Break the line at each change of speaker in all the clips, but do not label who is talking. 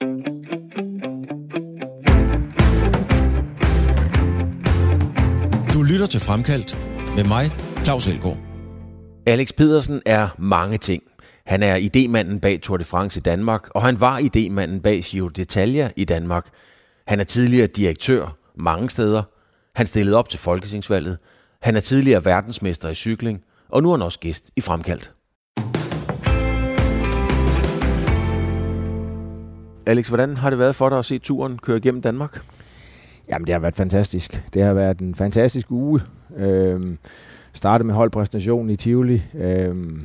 Du lytter til Fremkaldt med mig, Claus Elgaard.
Alex Pedersen er mange ting. Han er idémanden bag Tour de France i Danmark, og han var idémanden bag Giro d'Italia i Danmark. Han er tidligere direktør mange steder. Han stillede op til Folketingsvalget. Han er tidligere verdensmester i cykling, og nu er han også gæst i Fremkaldt. Alex, hvordan har det været for dig at se turen køre igennem Danmark?
Jamen, det har været fantastisk. Det har været en fantastisk uge. Øhm, startede med holdpræsentationen i Tivoli. Øhm,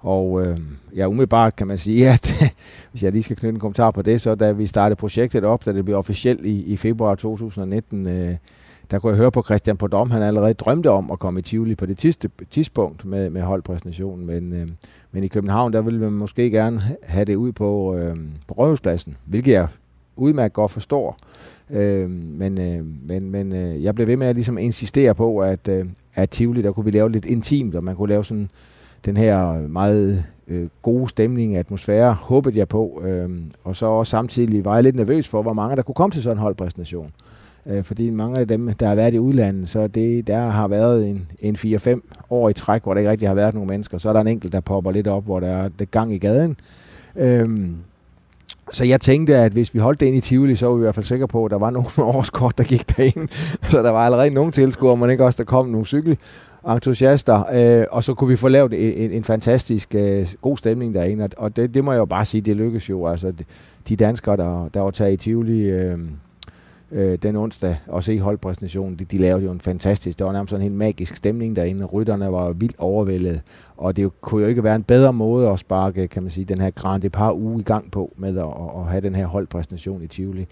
og øh, ja, umiddelbart kan man sige, at hvis jeg lige skal knytte en kommentar på det, så da vi startede projektet op, da det blev officielt i, i februar 2019, øh, der kunne jeg høre på Christian Podom, han allerede drømte om at komme i Tivoli på det tidste, tidspunkt med, med holdpræsentationen, men, øh, men i København, der ville man måske gerne have det ud på, øh, på Rådhuspladsen, hvilket jeg udmærket godt forstår. Øh, men øh, men, men øh, jeg blev ved med at ligesom insistere på, at, øh, at Tivoli, der kunne vi lave lidt intimt, og man kunne lave sådan den her meget øh, gode stemning, atmosfære, håbede jeg på. Øh, og så også samtidig var jeg lidt nervøs for, hvor mange der kunne komme til sådan en holdpræsentation. Øh, fordi mange af dem, der har været i udlandet, så det, der har været en, en 4-5 år i træk, hvor der ikke rigtig har været nogen mennesker. Så er der en enkelt, der popper lidt op, hvor der er det gang i gaden. Øhm, så jeg tænkte, at hvis vi holdt det ind i Tivoli, så var vi i hvert fald sikre på, at der var nogle årskort, der gik derind. Så der var allerede nogle tilskuere, men ikke også, der kom nogle cykelentusiaster. øh, og så kunne vi få lavet en, en, fantastisk øh, god stemning derinde, og det, det må jeg jo bare sige, det lykkedes jo. Altså, de danskere, der, der var taget i Tivoli øh, øh, den onsdag og se holdpræsentationen, de, de lavede jo en fantastisk, det var nærmest sådan en helt magisk stemning derinde, rytterne var vildt overvældet, og det kunne jo ikke være en bedre måde at sparke, kan man sige, den her Grand Depart uge i gang på, med at, at have den her holdpræsentation i Tivoli.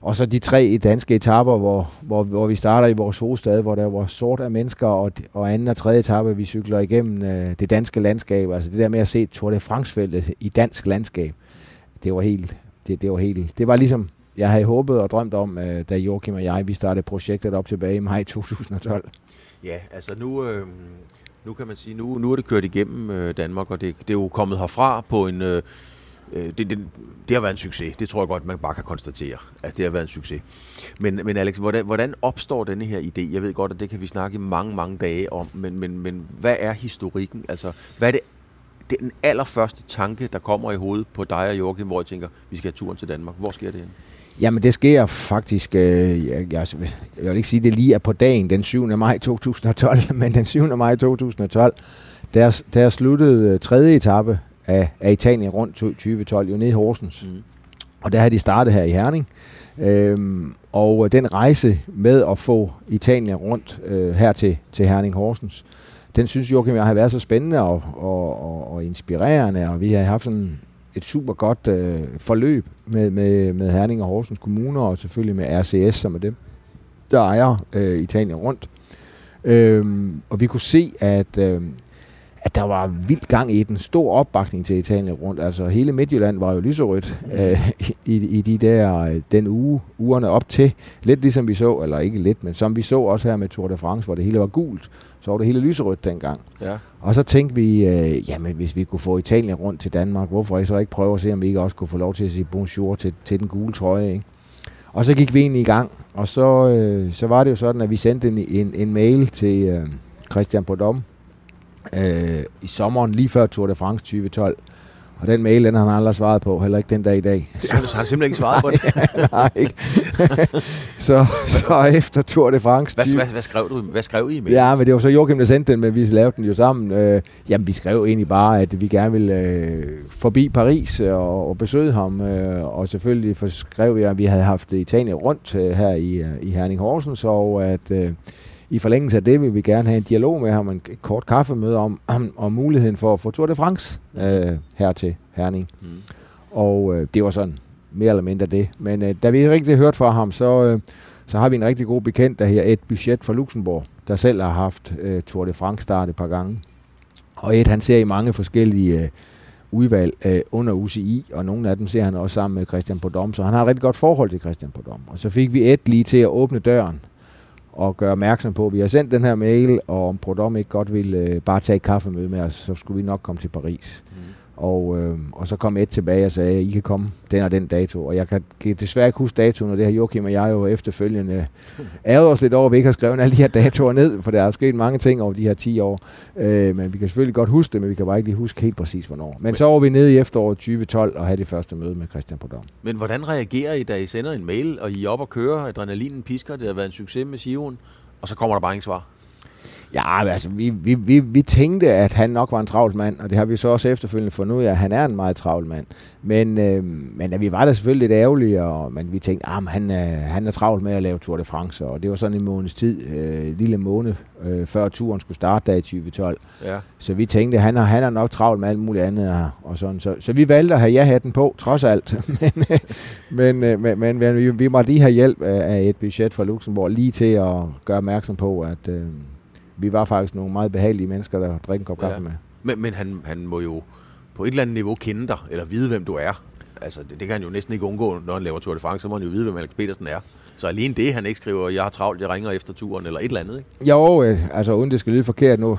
Og så de tre danske etapper, hvor, hvor, hvor vi starter i vores hovedstad, hvor der var sort af mennesker, og, og anden og tredje etape, vi cykler igennem øh, det danske landskab. Altså det der med at se Tour de France-feltet i dansk landskab, det var helt, det, det var helt, det var ligesom, jeg havde håbet og drømt om, øh, da Joachim og jeg, vi startede projektet op tilbage i maj 2012.
Ja, altså nu, øh, nu kan man sige, nu, nu er det kørt igennem øh, Danmark, og det, det er jo kommet herfra på en... Øh, øh, det, det, det har været en succes. Det tror jeg godt, man bare kan konstatere, at det har været en succes. Men, men Alex, hvordan, hvordan opstår denne her idé? Jeg ved godt, at det kan vi snakke i mange, mange dage om, men, men, men hvad er historikken? Altså, hvad er det, det er den allerførste tanke, der kommer i hovedet på dig og Joachim, hvor jeg tænker, vi skal have turen til Danmark. Hvor sker det hen?
Jamen det sker faktisk, øh, jeg, jeg, jeg vil ikke sige, det lige er på dagen, den 7. maj 2012, men den 7. maj 2012, der, der sluttede tredje etape af, af Italien rundt 2012, jo nede i Horsens. Mm. Og der har de startet her i Herning. Øhm, og den rejse med at få Italien rundt øh, her til, til Herning Horsens, den synes Joachim jeg har været så spændende og, og, og, og inspirerende, og vi har haft sådan et super godt øh, forløb med, med, med Herning og Horsens Kommuner, og selvfølgelig med RCS, som er dem, der ejer øh, Italien rundt. Øhm, og vi kunne se, at øh, at der var vild gang i den. Stor opbakning til Italien rundt. Altså hele Midtjylland var jo lyserødt øh, i, i de der, øh, den uge, ugerne op til. Lidt ligesom vi så, eller ikke lidt, men som vi så også her med Tour de France, hvor det hele var gult, så var det hele lyserødt dengang. Ja. Og så tænkte vi, øh, jamen hvis vi kunne få Italien rundt til Danmark, hvorfor ikke så ikke prøve at se, om vi ikke også kunne få lov til at sige bonjour til, til den gule trøje, ikke? Og så gik vi egentlig i gang, og så, øh, så var det jo sådan, at vi sendte en, en, en mail til øh, Christian Podom, øh, i sommeren, lige før Tour de France 2012. Og den mail, den har han aldrig svaret på, heller ikke den dag i dag.
Så han har simpelthen ikke svaret på det?
Nej, ikke. så, så efter Tour de France...
Hvad, hvad, hvad, skrev du? Hvad skrev I i
Ja, men det var så Joachim, der sendte den, men vi lavede den jo sammen. Øh, jamen, vi skrev egentlig bare, at vi gerne ville øh, forbi Paris og, og besøge ham. Øh, og selvfølgelig skrev jeg, at vi havde haft Italien rundt øh, her i, øh, i Herning Horsens, og at... Øh, i forlængelse af det vil vi gerne have en dialog med ham, en kort kaffemøde om, om, muligheden for at få Tour de France øh, her til Herning. Mm. Og øh, det var sådan mere eller mindre det. Men øh, da vi ikke rigtig hørt fra ham, så, øh, så har vi en rigtig god bekendt, der her et budget for Luxembourg, der selv har haft øh, Tour de France start et par gange. Og et, han ser i mange forskellige øh, udvalg øh, under UCI, og nogle af dem ser han også sammen med Christian Podom, så han har et rigtig godt forhold til Christian Podom. Og så fik vi et lige til at åbne døren og gøre opmærksom på, at vi har sendt den her mail, og om Prodom ikke godt ville øh, bare tage et kaffemøde med os, så skulle vi nok komme til Paris. Mm. Og, øh, og så kom et tilbage og sagde, at I kan komme den og den dato. Og jeg kan, kan desværre ikke huske datoen, og det har Joachim og jeg jo efterfølgende ærget os lidt over, at vi ikke har skrevet alle de her datoer ned, for der er sket mange ting over de her 10 år. Øh, men vi kan selvfølgelig godt huske det, men vi kan bare ikke lige huske helt præcis, hvornår. Men så var vi nede i efteråret 2012 og havde det første møde med Christian Podom.
Men hvordan reagerer I, da I sender en mail, og I er op og kører, adrenalinen pisker, det har været en succes med Sion, og så kommer der bare ingen svar?
Ja, altså, vi, vi, vi, vi tænkte, at han nok var en travl mand, og det har vi så også efterfølgende fundet ud af, at han er en meget travl mand. Men, øh, men at vi var da selvfølgelig lidt ærgerlige, og, men vi tænkte, at han, er, han er travlt med at lave Tour de France, og det var sådan en måneds tid, øh, lille måned, øh, før turen skulle starte der i 2012.
Ja.
Så vi tænkte, at han er, han er nok travlt med alt muligt andet. Og, og sådan. Så, så vi valgte at have ja-hatten på, trods alt. men, øh, men, øh, men, men, men vi, vi måtte lige have hjælp af et budget fra Luxembourg, lige til at gøre opmærksom på, at... Øh, vi var faktisk nogle meget behagelige mennesker, der drikker en kop kaffe ja. med.
Men, men han, han må jo på et eller andet niveau kende dig, eller vide, hvem du er. Altså, det, det kan han jo næsten ikke undgå, når han laver Tour de France, så må han jo vide, hvem Alex Petersen er. Så alene det, han ikke skriver, jeg har travlt, jeg ringer efter turen, eller et eller andet, ikke?
Jo, øh, altså uden det skal lyde forkert nu,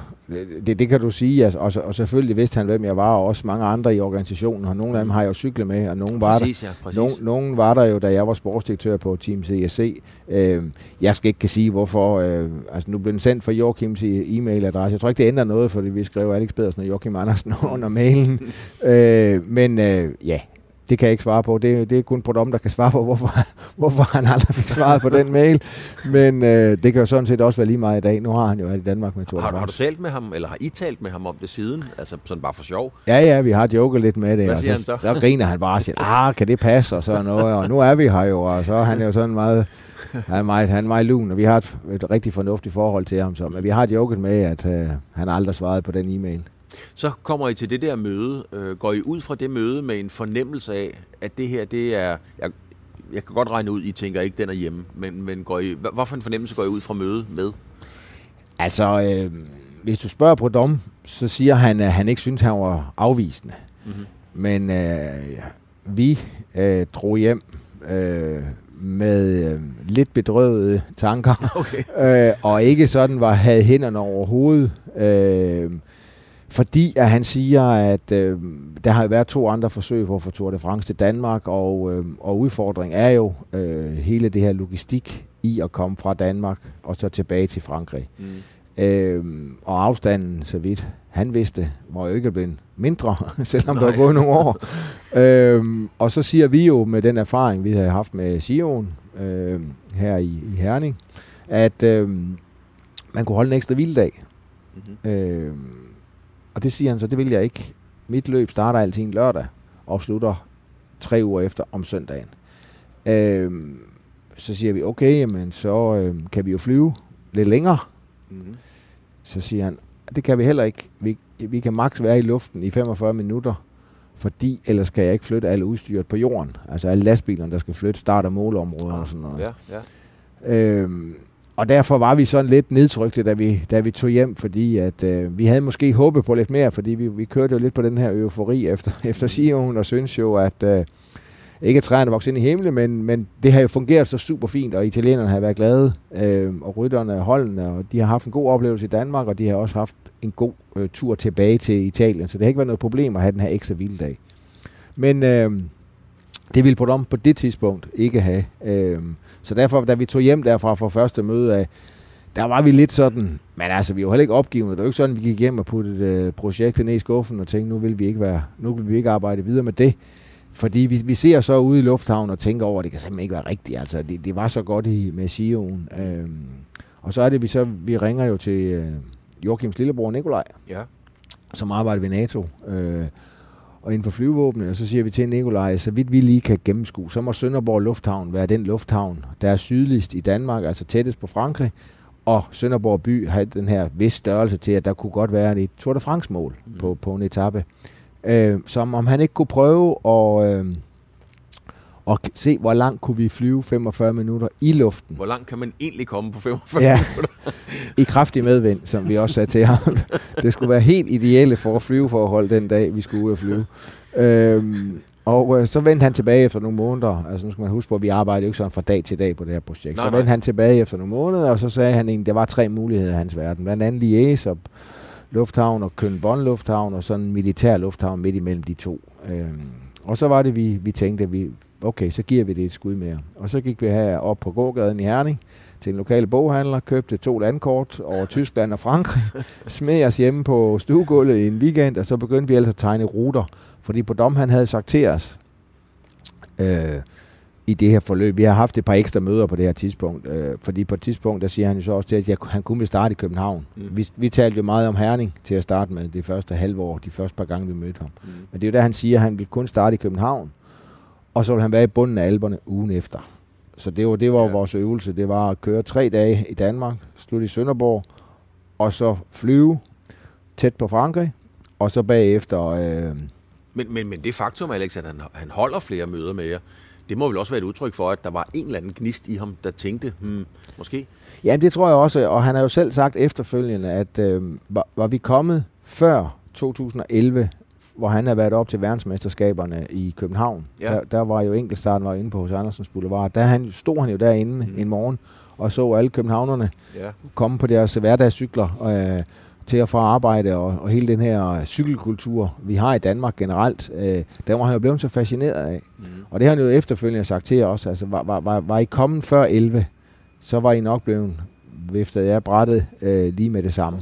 det, det kan du sige, altså, og, og selvfølgelig vidste han, hvem jeg var, og også mange andre i organisationen, og nogle af dem har jeg jo cyklet med, og nogen var,
præcis,
der,
ja, præcis.
nogen, nogen var der jo, da jeg var sportsdirektør på Team CSC. Øh, jeg skal ikke kan sige, hvorfor, øh, altså nu blev den sendt fra Joachims e-mailadresse. Jeg tror ikke, det ændrer noget, fordi vi skrev Alex Pedersen og Joachim Andersen under mailen. øh, men øh, ja, det kan jeg ikke svare på. Det, det er kun Prodom, der kan svare på, hvorfor, hvorfor han aldrig fik svaret på den mail. Men øh, det kan jo sådan set også være lige meget i dag. Nu har han jo været i Danmark med Tour
har, har du talt med ham, eller har I talt med ham om det siden? Altså sådan bare for sjov?
Ja, ja, vi har joket lidt med det.
Hvad
og
siger
så,
han så?
så griner han bare og siger, ah, kan det passe? Og sådan noget. Og nu er vi her jo, og så er han jo sådan meget... Han er meget, han er meget lun, og vi har et, et rigtig fornuftigt forhold til ham. Så, men vi har joket med, at øh, han aldrig svaret på den e-mail.
Så kommer I til det der møde. Øh, går I ud fra det møde med en fornemmelse af, at det her, det er... Jeg, jeg kan godt regne ud, I tænker ikke, den er hjemme. Men, men går I, hvad, hvad for en fornemmelse går I ud fra mødet med?
Altså, øh, hvis du spørger på Dom, så siger han, at han ikke synes, han var afvisende.
Mm-hmm.
Men øh, vi øh, drog hjem øh, med øh, lidt bedrøvede tanker,
Okay.
øh, og ikke sådan var havde hænderne over hovedet. Øh, fordi at han siger, at øh, der har været to andre forsøg på at få Tour de France til Danmark, og, øh, og udfordringen er jo øh, hele det her logistik i at komme fra Danmark og så tilbage til Frankrig.
Mm.
Øh, og afstanden, så vidt han vidste, var jo ikke blevet mindre, selvom
Nej.
der var gået nogle år. øh, og så siger vi jo med den erfaring, vi havde haft med Sion øh, her i, i Herning, at øh, man kunne holde en ekstra hviledag.
Mm-hmm.
Øh, og det siger han så, det vil jeg ikke. Mit løb starter altid en lørdag og slutter tre uger efter om søndagen. Øh, så siger vi, okay, men så øh, kan vi jo flyve lidt længere.
Mm-hmm.
Så siger han, det kan vi heller ikke. Vi, vi kan maks være i luften i 45 minutter, fordi ellers kan jeg ikke flytte alle udstyret på jorden. Altså alle lastbilerne, der skal flytte start- og måleområder og sådan noget.
Ja, ja.
Øhm, og derfor var vi sådan lidt nedtrykte, da vi, da vi tog hjem, fordi at, øh, vi havde måske håbet på lidt mere, fordi vi, vi kørte jo lidt på den her eufori efter, efter Sion, og synes jo, at øh, ikke at træerne vokset ind i himlen, men, men det har jo fungeret så super fint, og italienerne har været glade, øh, og rytterne og holdene, og de har haft en god oplevelse i Danmark, og de har også haft en god øh, tur tilbage til Italien, så det har ikke været noget problem at have den her ekstra vilddag. Men øh, det ville Podom på det tidspunkt ikke have. Øh, så derfor, da vi tog hjem derfra for første møde af, der var vi lidt sådan, men altså, vi var heller ikke opgivende. Det var jo ikke sådan, vi gik hjem og puttede øh, projektet ned i skuffen og tænkte, nu vil vi ikke være, nu vil vi ikke arbejde videre med det. Fordi vi, vi ser så ude i lufthavnen og tænker over, at det kan simpelthen ikke være rigtigt. Altså, det, det var så godt i, med Sion. Øhm, og så er det, vi så vi ringer jo til øh, Joachims lillebror Nikolaj,
ja.
som arbejder ved NATO. Øh, og inden for flyvåbnet, og så siger vi til Nikolaj, så vidt vi lige kan gennemskue, så må Sønderborg Lufthavn være den lufthavn, der er sydligst i Danmark, altså tættest på Frankrig, og Sønderborg by har den her vis størrelse til, at der kunne godt være et Tour de France-mål
Mm.
på, på en etape. Øh, som om han ikke kunne prøve at, øh, k- se, hvor langt kunne vi flyve 45 minutter i luften.
Hvor langt kan man egentlig komme på 45
Ja.
minutter?
I kraftig medvind, som vi også sagde til ham. Det skulle være helt ideelle for at flyve for at holde den dag, vi skulle ud og flyve. Øhm, og øh, så vendte han tilbage efter nogle måneder. Altså nu skal man huske på, at vi arbejder jo ikke sådan fra dag til dag på det her projekt.
Nej,
så
nej.
vendte han tilbage efter nogle måneder, og så sagde han egentlig, at der var tre muligheder i hans verden. Blandt andet Lies og lufthavn og København lufthavn og sådan en militær lufthavn midt imellem de to. Øhm, og så var det, vi, vi tænkte, at vi, okay, så giver vi det et skud mere. Og så gik vi her op på gågaden i Herning til en lokal boghandler, købte to landkort over Tyskland og Frankrig, smed os hjemme på stuegulvet i en weekend, og så begyndte vi altså at tegne ruter. Fordi på dom, han havde sagt til os, øh, i det her forløb. Vi har haft et par ekstra møder på det her tidspunkt, øh, fordi på et tidspunkt, der siger han jo så også til, at jeg, han kunne vil starte i København. Mm. Vi, vi talte jo meget om Herning til at starte med det første halve år, de første par gange, vi mødte ham. Mm. Men det er jo der, han siger, at han vil kun starte i København, og så vil han være i bunden af alberne ugen efter. Så det var, det var ja. vores øvelse. Det var at køre tre dage i Danmark, slutte i Sønderborg, og så flyve tæt på Frankrig, og så bagefter... Øh,
men, men, men det faktum, Alex, at han, han holder flere møder med jer, det må vel også være et udtryk for, at der var en eller anden gnist i ham, der tænkte, hmm, måske?
Ja, det tror jeg også, og han har jo selv sagt efterfølgende, at øh, var, var vi kommet før 2011, hvor han havde været op til verdensmesterskaberne i København. Ja. Der, der var jo enkeltstarten var inde på hos Andersens Boulevard. Der han, stod han jo derinde mm. en morgen og så alle københavnerne ja. komme på deres hverdagssykler. Øh, til at få arbejde, og, og hele den her cykelkultur, vi har i Danmark generelt, øh, der var han jo blevet så fascineret af. Mm. Og det har han jo efterfølgende sagt til os, altså var, var, var, var I kommet før 11, så var I nok blevet viftet jeg brættet øh, lige med det samme.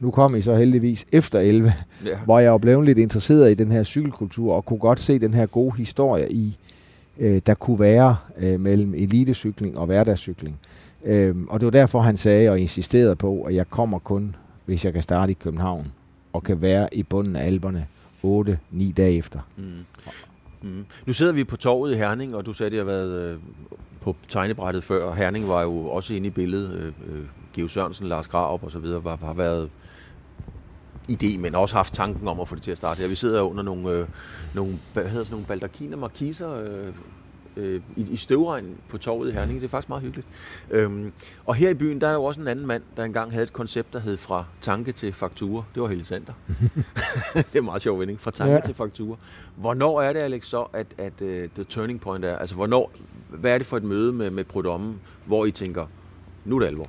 Nu kom I så heldigvis efter 11, ja. hvor jeg blevet lidt interesseret i den her cykelkultur, og kunne godt se den her gode historie i, øh, der kunne være øh, mellem elitecykling og hverdagscykling. Øh, og det var derfor, han sagde og insisterede på, at jeg kommer kun hvis jeg kan starte i København og kan være i bunden af alberne 8-9 dage efter. Mm.
Mm. Nu sidder vi på torvet i Herning, og du sagde, at det har været øh, på tegnebrættet før, og Herning var jo også inde i billedet. Øh, øh Geo Sørensen, Lars Graup og så videre var, har været idé, men også haft tanken om at få det til at starte her. Vi sidder under nogle, øh, nogle, hvad hedder sådan nogle baldakiner, markiser, øh, øh, i, i støvregnen på torvet i Herning. Det er faktisk meget hyggeligt. Øhm, og her i byen, der er jo også en anden mand, der engang havde et koncept, der hed Fra tanke til faktura. Det var Helle Sander. det er meget sjov vending. Fra tanke ja. til faktura. Hvornår er det, Alex, så, at, at uh, the turning point er? Altså, hvornår, hvad er det for et møde med, med Prodomme, hvor I tænker, nu er det alvor?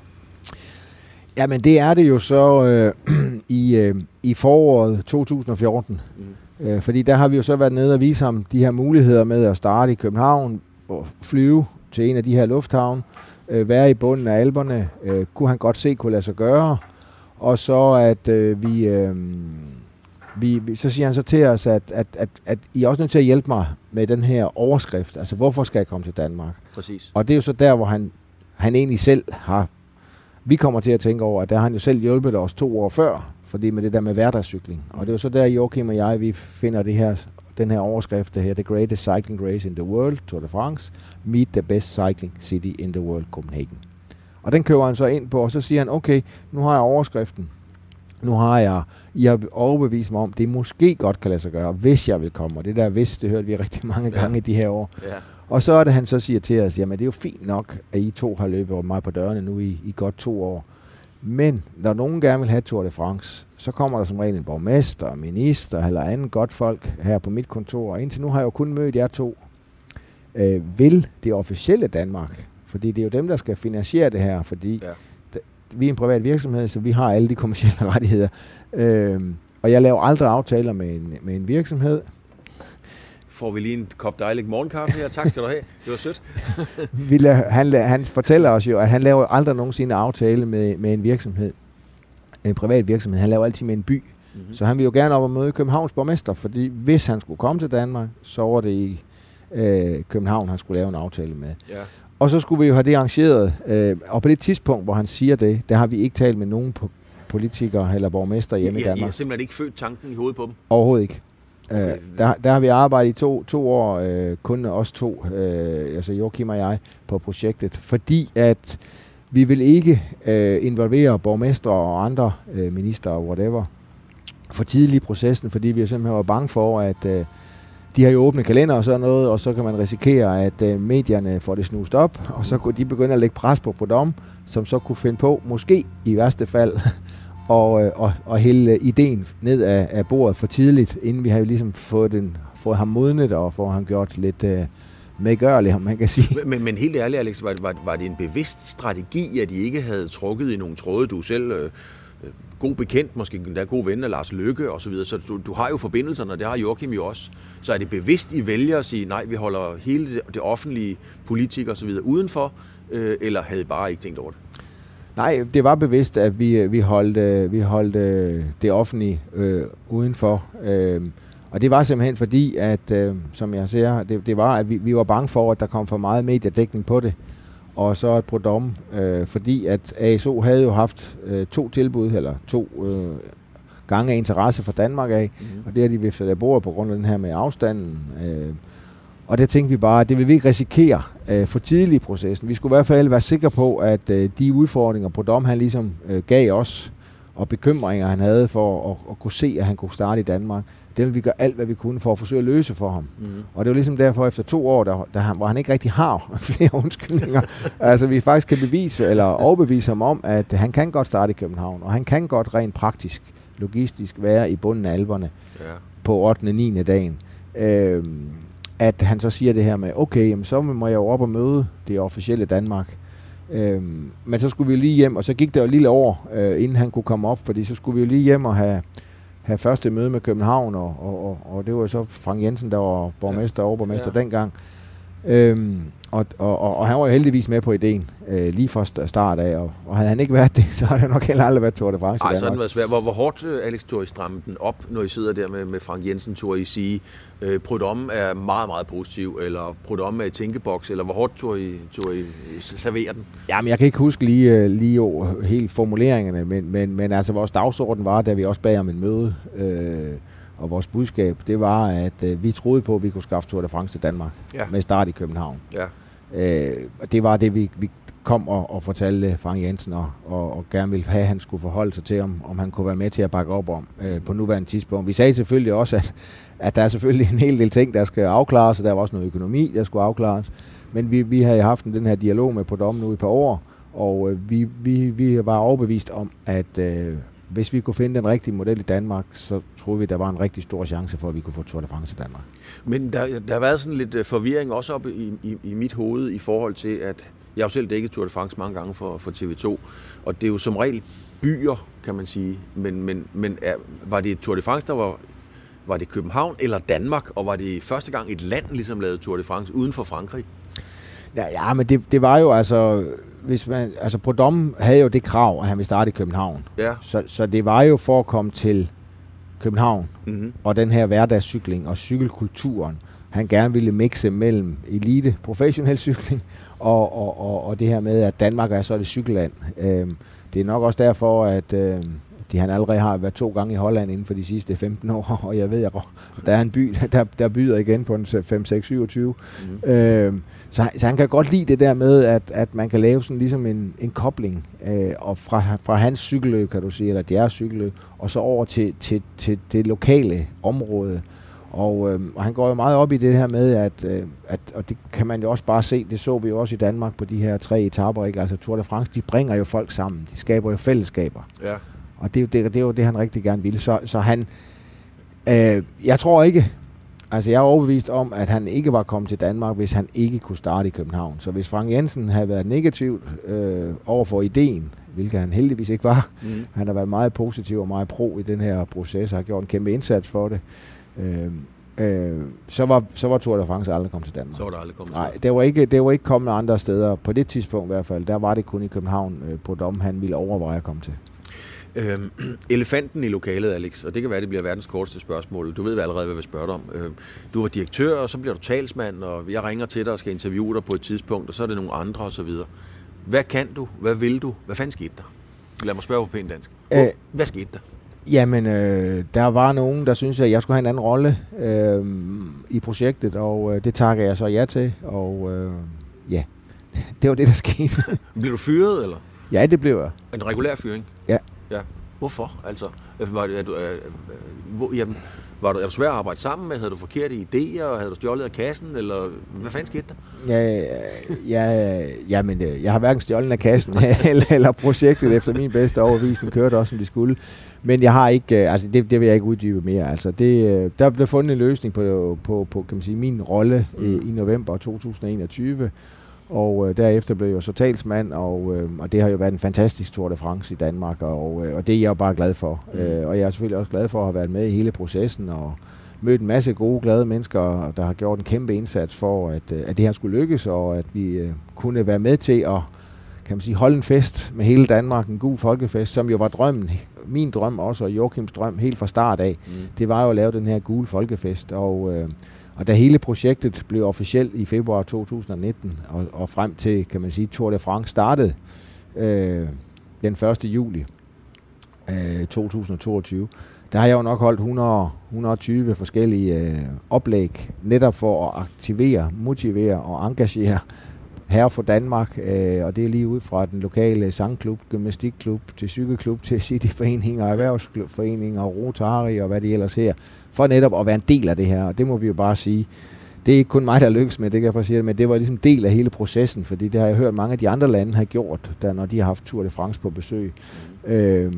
Jamen, det er det jo så øh, i, øh, i foråret 2014. Mm Øh, fordi der har vi jo så været nede og vise ham de her muligheder med at starte i København og flyve til en af de her lufthavne, øh, være i bunden af alberne, øh, kunne han godt se kunne lade sig gøre. Og så at øh, vi, øh, vi, så siger han så til os, at, at, at, at I er også nødt til at hjælpe mig med den her overskrift. Altså, hvorfor skal jeg komme til Danmark?
Præcis.
Og det er jo så der, hvor han, han egentlig selv har... Vi kommer til at tænke over, at der har han jo selv hjulpet os to år før, fordi med det der med hverdagscykling. Og det er jo så der, Joachim og jeg, vi finder det her, den her overskrift, der her, The Greatest Cycling Race in the World, Tour de France, Meet the Best Cycling City in the World, Copenhagen. Og den køber han så ind på, og så siger han, okay, nu har jeg overskriften. Nu har jeg, I har overbevist mig om, det måske godt kan lade sig gøre, hvis jeg vil komme. Og det der hvis, det hørte vi rigtig mange gange ja. i de her år. Ja. Og så er det, han så siger til os, jamen det er jo fint nok, at I to har løbet mig på dørene nu i, i godt to år. Men når nogen gerne vil have Tour de France, så kommer der som regel en borgmester, minister eller anden godt folk her på mit kontor. Og indtil nu har jeg jo kun mødt jer to. Øh, vil det officielle Danmark, fordi det er jo dem, der skal finansiere det her, fordi ja. vi er en privat virksomhed, så vi har alle de kommersielle rettigheder. Øh, og jeg laver aldrig aftaler med en, med en virksomhed
får vi lige en kop dejlig morgenkaffe her. Tak skal du have. Det var sødt.
han, han fortæller os jo, at han laver aldrig nogensinde aftale med, med en virksomhed. En privat virksomhed. Han laver altid med en by. Mm-hmm. Så han vil jo gerne op og møde Københavns borgmester, fordi hvis han skulle komme til Danmark, så var det i øh, København, han skulle lave en aftale med. Ja. Og så skulle vi jo have det arrangeret. Øh, og på det tidspunkt, hvor han siger det, der har vi ikke talt med nogen på politikere eller borgmester hjemme
ja,
i Danmark. I
har simpelthen ikke født tanken i hovedet på dem?
Overhovedet ikke. Okay. Øh, der, der har vi arbejdet i to, to år, øh, kun os to, øh, altså Joachim og jeg, på projektet, fordi at vi vil ikke øh, involvere borgmester og andre øh, minister og whatever for tidlig i processen, fordi vi simpelthen var bange for, at øh, de har jo åbne kalender og sådan noget, og så kan man risikere, at øh, medierne får det snust op, og så kunne de begynde at lægge pres på Podom, som så kunne finde på, måske i værste fald, Øh, og, og, og hælde ideen ned af, af bordet for tidligt, inden vi har jo ligesom fået, den, fået ham modnet og fået ham gjort lidt uh, medgørlig, om man kan sige.
Men, men, helt ærligt, Alex, var, var, var det en bevidst strategi, at de ikke havde trukket i nogle tråde, du selv øh, øh, god bekendt, måske endda god ven af Lars Lykke og så videre. Så du, du har jo forbindelserne, og det har Joachim jo også. Så er det bevidst, I vælger at sige, nej, vi holder hele det, det offentlige politik og så videre udenfor, øh, eller havde I bare ikke tænkt over det?
Nej, det var bevidst, at vi, vi holdt, øh, vi holdt øh, det offentlige øh, udenfor. Øh, og det var simpelthen fordi, at øh, som jeg siger, det, det var, at vi, vi var bange for, at der kom for meget mediedækning på det. Og så et prodom, øh, fordi at ASO havde jo haft øh, to tilbud, eller to øh, gange af interesse for Danmark af, mm-hmm. og det har de viftet af bordet på grund af den her med afstanden. Øh, og det tænkte vi bare, at det vil vi ikke risikere øh, for tidligt i processen. Vi skulle i hvert fald være sikre på, at øh, de udfordringer, Prodom han ligesom øh, gav os, og bekymringer, han havde for at, at kunne se, at han kunne starte i Danmark, det ville vi gøre alt, hvad vi kunne for at forsøge at løse for ham. Mm. Og det var ligesom derfor, efter to år, der, der han, hvor han ikke rigtig har flere undskyldninger, altså vi faktisk kan bevise, eller overbevise ham om, at han kan godt starte i København, og han kan godt rent praktisk, logistisk være i bunden af alberne ja. på 8. og 9. dagen. Øhm, at han så siger det her med, okay, jamen, så må jeg jo op og møde det officielle Danmark. Øhm, men så skulle vi lige hjem, og så gik der jo lille år, øh, inden han kunne komme op, fordi så skulle vi jo lige hjem og have, have første møde med København, og, og, og, og det var jo så Frank Jensen, der var borgmester og overborgmester ja. dengang. Øhm, og, og, og, og han var jo heldigvis med på ideen øh, lige fra start af, og, og havde han ikke været det, så havde det nok heller aldrig været Tour de France
Ej, så har det været svært. Hvor, hvor hårdt, øh, Alex, tog I stramme den op, når I sidder der med, med Frank Jensen, tog I sige, øh, Prudhomme er meget, meget positiv, eller Prudhomme er i tænkeboks, eller hvor hårdt tog I, tog I servere den?
Jamen, jeg kan ikke huske lige, øh, lige helt formuleringerne, men, men, men altså vores dagsorden var, da vi også bag om en møde, øh, og vores budskab, det var, at øh, vi troede på, at vi kunne skaffe Tour de France til Danmark ja. med start i København. Ja. Øh, og det var det, vi, vi kom og, og fortalte Frank Jensen, og, og, og gerne ville have, at han skulle forholde sig til, om, om han kunne være med til at bakke op om øh, på nuværende tidspunkt. Vi sagde selvfølgelig også, at, at der er selvfølgelig en hel del ting, der skal afklares, og der var også noget økonomi, der skulle afklares. Men vi, vi havde haft den her dialog med på dommen nu i et par år, og øh, vi, vi, vi var overbevist om, at øh, hvis vi kunne finde den rigtige model i Danmark, så troede vi, der var en rigtig stor chance for, at vi kunne få Tour de France i Danmark.
Men der, der har været sådan lidt øh, forvirring også op i, i, i mit hoved i forhold til, at jeg har jo selv dækket Tour de France mange gange for, for TV2, og det er jo som regel byer, kan man sige. Men, men, men er, var det Tour de France, der var, var det København eller Danmark, og var det første gang et land ligesom lavede Tour de France uden for Frankrig?
Ja, ja men det, det var jo altså hvis man, altså Prodom havde jo det krav, at han ville starte i København. Ja. Så, så det var jo for at komme til København, mm-hmm. og den her hverdagscykling og cykelkulturen, han gerne ville mixe mellem elite, professionel cykling, og, og, og, og det her med, at Danmark er så det cykelland. Øhm, det er nok også derfor, at øhm, de han allerede har været to gange i Holland inden for de sidste 15 år, og jeg ved, at der er en by, der, der byder igen på en 5-6-27. Mm. Øhm, så, så han kan godt lide det der med, at, at man kan lave sådan ligesom en, en kobling øh, og fra, fra hans cykelløb, kan du sige, eller deres cykelløb, og så over til, til, til det lokale område. Og, øh, og han går jo meget op i det her med, at, øh, at, og det kan man jo også bare se, det så vi jo også i Danmark på de her tre etaper, ikke? altså Tour de France, de bringer jo folk sammen, de skaber jo fællesskaber. Ja. Og det, det, det jo det, han rigtig gerne ville. Så, så han, øh, jeg tror ikke, altså jeg er overbevist om, at han ikke var kommet til Danmark, hvis han ikke kunne starte i København. Så hvis Frank Jensen havde været negativ øh, over for ideen, hvilket han heldigvis ikke var, mm. han har været meget positiv og meget pro i den her proces, og har gjort en kæmpe indsats for det, øh, øh, så, var, så var Tour de France aldrig kommet til Danmark.
Så var der aldrig kommet
Nej, det var, ikke, det var ikke kommet andre steder. På det tidspunkt i hvert fald, der var det kun i København øh, på dom, han ville overveje at komme til.
Øhm, elefanten i lokalet, Alex, og det kan være, det bliver verdens korteste spørgsmål. Du ved allerede, hvad jeg vil spørge dig om. Øhm, du var direktør, og så bliver du talsmand, og jeg ringer til dig og skal interviewe dig på et tidspunkt, og så er det nogle andre osv. Hvad kan du? Hvad vil du? Hvad fanden skete der? Lad mig spørge på pænt dansk. Hvor, øh, hvad skete der?
Jamen, øh, der var nogen, der synes at jeg skulle have en anden rolle øh, i projektet, og øh, det takker jeg så ja til, og øh, ja, det var det, der skete.
blev du fyret, eller?
Ja, det blev jeg.
En regulær fyring?
Ja.
Ja. Hvorfor? Altså, var, det, er du, er, hvor, jamen, var du, er du svær at arbejde sammen med? Havde du forkerte idéer? Havde du stjålet af kassen? Eller hvad fanden skete der?
Ja, ja, ja men øh, jeg har hverken stjålet af kassen eller, eller projektet efter min bedste overvisning kørte også, som de skulle. Men jeg har ikke, øh, altså det, det vil jeg ikke uddybe mere. Altså det, øh, der blev fundet en løsning på, på, på kan man sige, min rolle mm. i, i november 2021. Og øh, derefter blev jeg så talsmand, og, øh, og det har jo været en fantastisk Tour de France i Danmark, og, øh, og det er jeg jo bare glad for. Mm. Øh, og jeg er selvfølgelig også glad for at have været med i hele processen, og mødt en masse gode, glade mennesker, der har gjort en kæmpe indsats for, at, øh, at det her skulle lykkes, og at vi øh, kunne være med til at kan man sige, holde en fest med hele Danmark, en god folkefest, som jo var drømmen, min drøm også, og Joachims drøm helt fra start af, mm. det var jo at lave den her gule folkefest, og, øh, og da hele projektet blev officielt i februar 2019, og, og frem til, kan man sige, Tour de France startede øh, den 1. juli øh, 2022, der har jeg jo nok holdt 100, 120 forskellige øh, oplæg, netop for at aktivere, motivere og engagere her for Danmark, øh, og det er lige ud fra den lokale sangklub, gymnastikklub, til cykelklub, til cityforeninger, erhvervsforeninger, Rotary og hvad det ellers her, for netop at være en del af det her, og det må vi jo bare sige. Det er ikke kun mig, der lykkes med, det kan jeg sige, men det var ligesom del af hele processen, fordi det har jeg hørt mange af de andre lande har gjort, der, når de har haft Tour de France på besøg. Øh,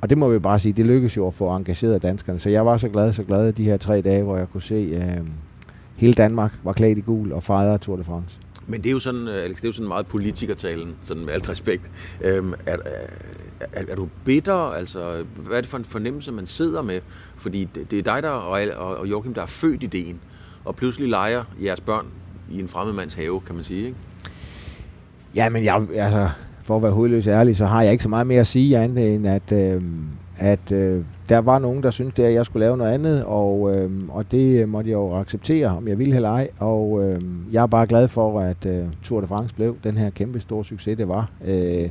og det må vi bare sige, det lykkedes jo at få engageret danskerne. Så jeg var så glad, så glad de her tre dage, hvor jeg kunne se, øh, hele Danmark var klædt i gul og fejrede Tour de France.
Men det er jo sådan, øh, Alex, det er jo sådan meget politikertalen, sådan med alt respekt. Øhm, er, er, er, du bitter? Altså, hvad er det for en fornemmelse, man sidder med? Fordi det, det er dig der og, og Joachim, der er født ideen, og pludselig leger jeres børn i en fremmedmands have, kan man sige, ikke?
Ja, men jeg, altså, for at være hovedløs ærlig, så har jeg ikke så meget mere at sige andet end, at, øh, at øh, der var nogen, der syntes, at jeg skulle lave noget andet, og, øh, og det øh, måtte jeg jo acceptere, om jeg ville eller ej. Og øh, jeg er bare glad for, at øh, Tour de France blev den her kæmpe store succes, det var. Øh,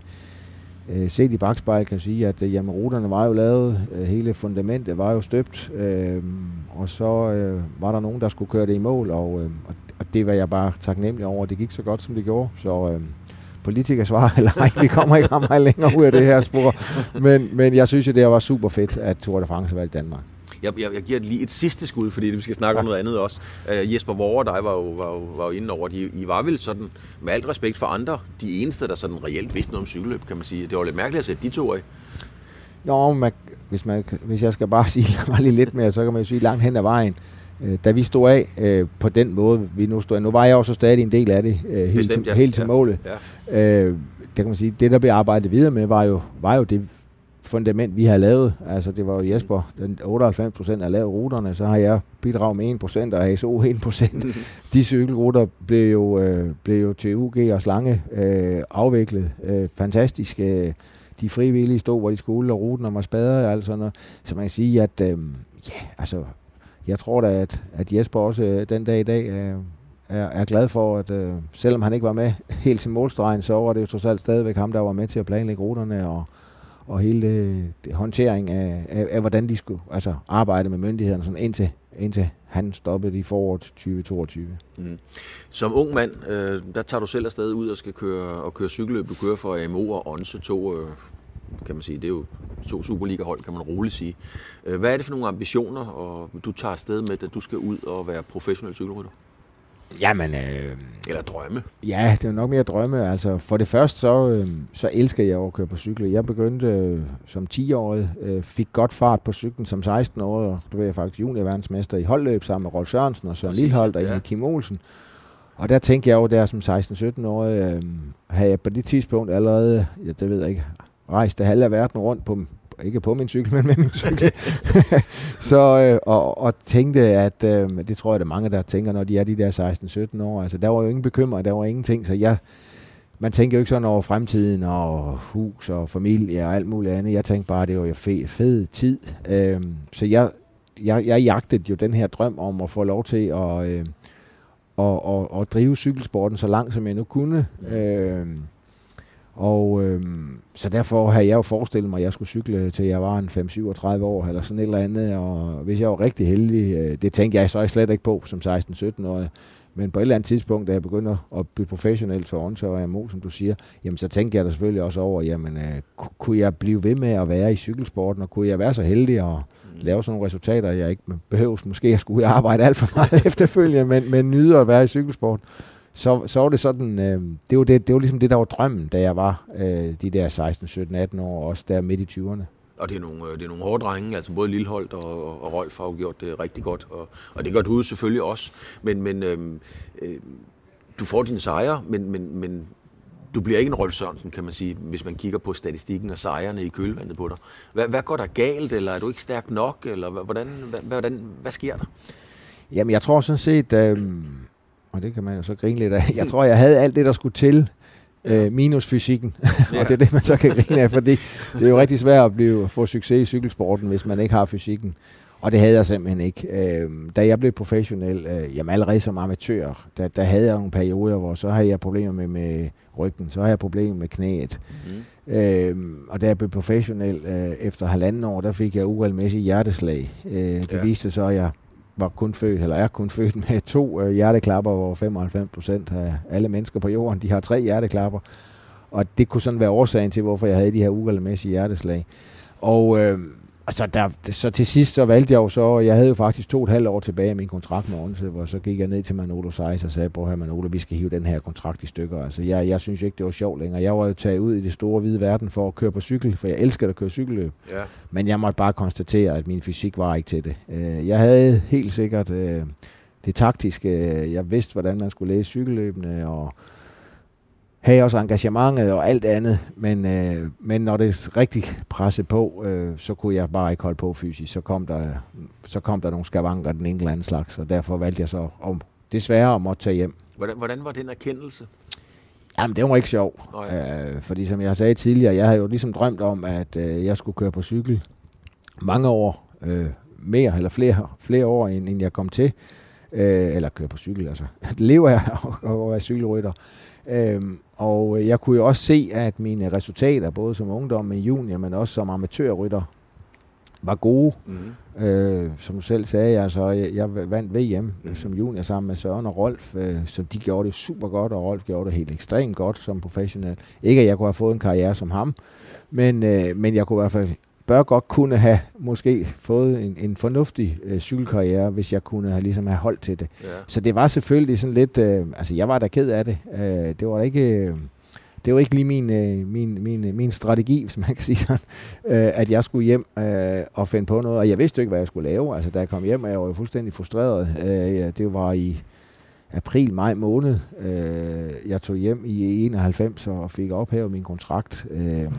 øh, set i bagspejl kan jeg sige, at øh, jamen, ruterne var jo lavet, øh, hele fundamentet var jo støbt, øh, og så øh, var der nogen, der skulle køre det i mål, og, øh, og det var jeg bare taknemmelig over, det gik så godt, som det gjorde. Så øh, politikersvar, eller ej, vi kommer ikke meget længere ud af det her spor. Men, men jeg synes jo, det var super fedt, at Tour de France var i Danmark.
Jeg, jeg, jeg giver lige et sidste skud, fordi vi skal snakke ja. om noget andet også. Uh, Jesper Vore og dig var jo, var, jo, var jo inde over, de, I var vel sådan, med alt respekt for andre, de eneste, der sådan reelt vidste noget om cykelløb, kan man sige. Det var lidt mærkeligt at sætte de to af.
Nå, man, hvis, man, hvis jeg skal bare sige bare lige lidt mere, så kan man jo sige langt hen ad vejen. Øh, da vi stod af øh, på den måde, vi nu stod af, nu var jeg også stadig en del af det, øh, helt, Bestemt, ja. helt til ja. målet. Ja. Øh, det kan man sige, det der blev arbejdet videre med, var jo, var jo det fundament, vi har lavet. Altså det var jo Jesper, den 98 procent af lavet ruterne, så har jeg bidraget med 1 procent, og ASO 1 procent. De cykelruter blev jo, øh, blev jo til UG og Slange øh, afviklet. Øh, fantastisk. Øh, de frivillige stod, hvor de skulle, og ruten var spadet, altså noget. Så man kan sige, at øh, ja, altså jeg tror da, at, at Jesper også øh, den dag i dag er, er, er glad for, at øh, selvom han ikke var med helt til målstregen, så var det jo trods alt stadigvæk ham, der var med til at planlægge ruterne og, og hele det, det håndtering af, af, af, hvordan de skulle altså, arbejde med myndighederne, sådan indtil, indtil han stoppede i foråret 2022. Mm.
Som ung mand, øh, der tager du selv afsted ud og skal køre, og køre cykelløb. Du kører for AMO og Onse, to øh, kan man sige. Det er jo to Superliga-hold, kan man roligt sige. Øh, hvad er det for nogle ambitioner, og du tager afsted med, at du skal ud og være professionel cykelrytter?
Jamen... Øh,
Eller drømme?
Ja, det er nok mere drømme. Altså, for det første, så, øh, så elsker jeg at køre på cykel. Jeg begyndte øh, som 10-årig, øh, fik godt fart på cyklen som 16-årig, og der var jeg faktisk juniorverdensmester i holdløb sammen med Rolf Sørensen og Søren Lilleholdt og ja. Kim Olsen. Og der tænkte jeg jo der som 16-17-årig, øh, havde jeg på det tidspunkt allerede, ja, det ved jeg ikke, rejste halve af verden rundt på, ikke på min cykel, men med min cykel. så, øh, og, og tænkte, at øh, det tror jeg, der er mange, der tænker, når de er de der 16-17 år. Altså, der var jo ingen bekymring, der var ingenting. Så jeg, man tænker jo ikke sådan over fremtiden og hus og familie og alt muligt andet. Jeg tænkte bare, det var jo fed, fed tid. Øh, så jeg, jeg, jeg jagtede jo den her drøm om at få lov til at, øh, og, og, og drive cykelsporten så langt, som jeg nu kunne. Øh, og øh, så derfor havde jeg jo forestillet mig, at jeg skulle cykle til jeg var en 5-37 år, eller sådan et eller andet. Og hvis jeg var rigtig heldig, øh, det tænkte jeg så slet ikke på som 16-17-årig. Men på et eller andet tidspunkt, da jeg begynder at blive professionel for Onse og AMO, som du siger, jamen så tænkte jeg da selvfølgelig også over, jamen øh, kunne jeg blive ved med at være i cykelsporten, og kunne jeg være så heldig at mm. lave sådan nogle resultater, jeg ikke behøves måske at skulle arbejde alt for meget efterfølgende, men, men nyde at være i cykelsport så, så var det sådan, øh, det, var det, det var ligesom det, der var drømmen, da jeg var øh, de der 16, 17, 18 år, også der midt i 20'erne.
Og det er nogle, øh, det er nogle hårde drenge, altså både Lilleholdt og, og Rolf har jo gjort det rigtig godt, og, og det gør du selvfølgelig også. Men, men øh, øh, du får dine sejre, men, men, men du bliver ikke en Rolf Sørensen, kan man sige, hvis man kigger på statistikken og sejrene i kølvandet på dig. Hvad, hvad går der galt, eller er du ikke stærk nok, eller hvordan, hvad, hvordan, hvad sker der?
Jamen, jeg tror sådan set, øh, og det kan man jo så grine lidt af, jeg tror, jeg havde alt det, der skulle til, øh, minus fysikken. Ja. og det er det, man så kan grine af, fordi det er jo rigtig svært at blive, få succes i cykelsporten, hvis man ikke har fysikken. Og det havde jeg simpelthen ikke. Øh, da jeg blev professionel, øh, jamen allerede som amatør, der, der havde jeg nogle perioder, hvor så havde jeg problemer med, med ryggen, så havde jeg problemer med knæet. Mm. Øh, og da jeg blev professionel øh, efter halvanden år, der fik jeg uregelmæssigt hjerteslag. Øh, det ja. viste så, at jeg var kun født, eller er kun født med to øh, hjerteklapper, hvor 95 procent af alle mennesker på jorden, de har tre hjerteklapper. Og det kunne sådan være årsagen til, hvorfor jeg havde de her uregelmæssige hjerteslag. Og øh, og så, der, så til sidst så valgte jeg jo så, jeg havde jo faktisk to og et halvt år tilbage i min kontrakt med Odense, hvor så gik jeg ned til Manolo Seis og sagde, prøv her Manolo, vi skal hive den her kontrakt i stykker. Altså jeg, jeg synes ikke, det var sjovt længere. Jeg var jo taget ud i det store hvide verden for at køre på cykel, for jeg elsker at køre cykelløb. Ja. Men jeg måtte bare konstatere, at min fysik var ikke til det. Øh, jeg havde helt sikkert øh, det taktiske, jeg vidste, hvordan man skulle læse cykelløbene, og havde også engagementet og alt andet, men, øh, men når det rigtig pressede på, øh, så kunne jeg bare ikke holde på fysisk. Så kom der, så kom der nogle skavanker den ene eller anden slags, og derfor valgte jeg så om, desværre at måtte tage hjem.
Hvordan, hvordan var den erkendelse?
Jamen, det var ikke sjov. Øh, fordi som jeg sagde tidligere, jeg havde jo ligesom drømt om, at øh, jeg skulle køre på cykel mange år, øh, mere eller flere, flere år, end, end jeg kom til. Øh, eller køre på cykel, altså. Lever jeg og er cykelrytter. Øhm, og jeg kunne jo også se, at mine resultater, både som ungdom og junior, men også som amatørrytter, var gode. Mm. Øh, som du selv sagde, altså, jeg, jeg vandt VM mm. som junior sammen med Søren og Rolf, øh, så de gjorde det super godt, og Rolf gjorde det helt ekstremt godt som professionel. Ikke at jeg kunne have fået en karriere som ham, men, øh, men jeg kunne i hvert fald bør godt kunne have måske fået en, en fornuftig øh, cykelkarriere, hvis jeg kunne have, ligesom have holdt til det. Ja. Så det var selvfølgelig sådan lidt, øh, altså jeg var da ked af det. Øh, det var ikke... Øh, det var ikke lige min, øh, min, min, min strategi, hvis man kan sige sådan, øh, at jeg skulle hjem øh, og finde på noget. Og jeg vidste ikke, hvad jeg skulle lave. Altså, da jeg kom hjem, og jeg var jo fuldstændig frustreret. Øh, det var i april, maj måned. Øh, jeg tog hjem i 91 og fik ophævet min kontrakt. Øh,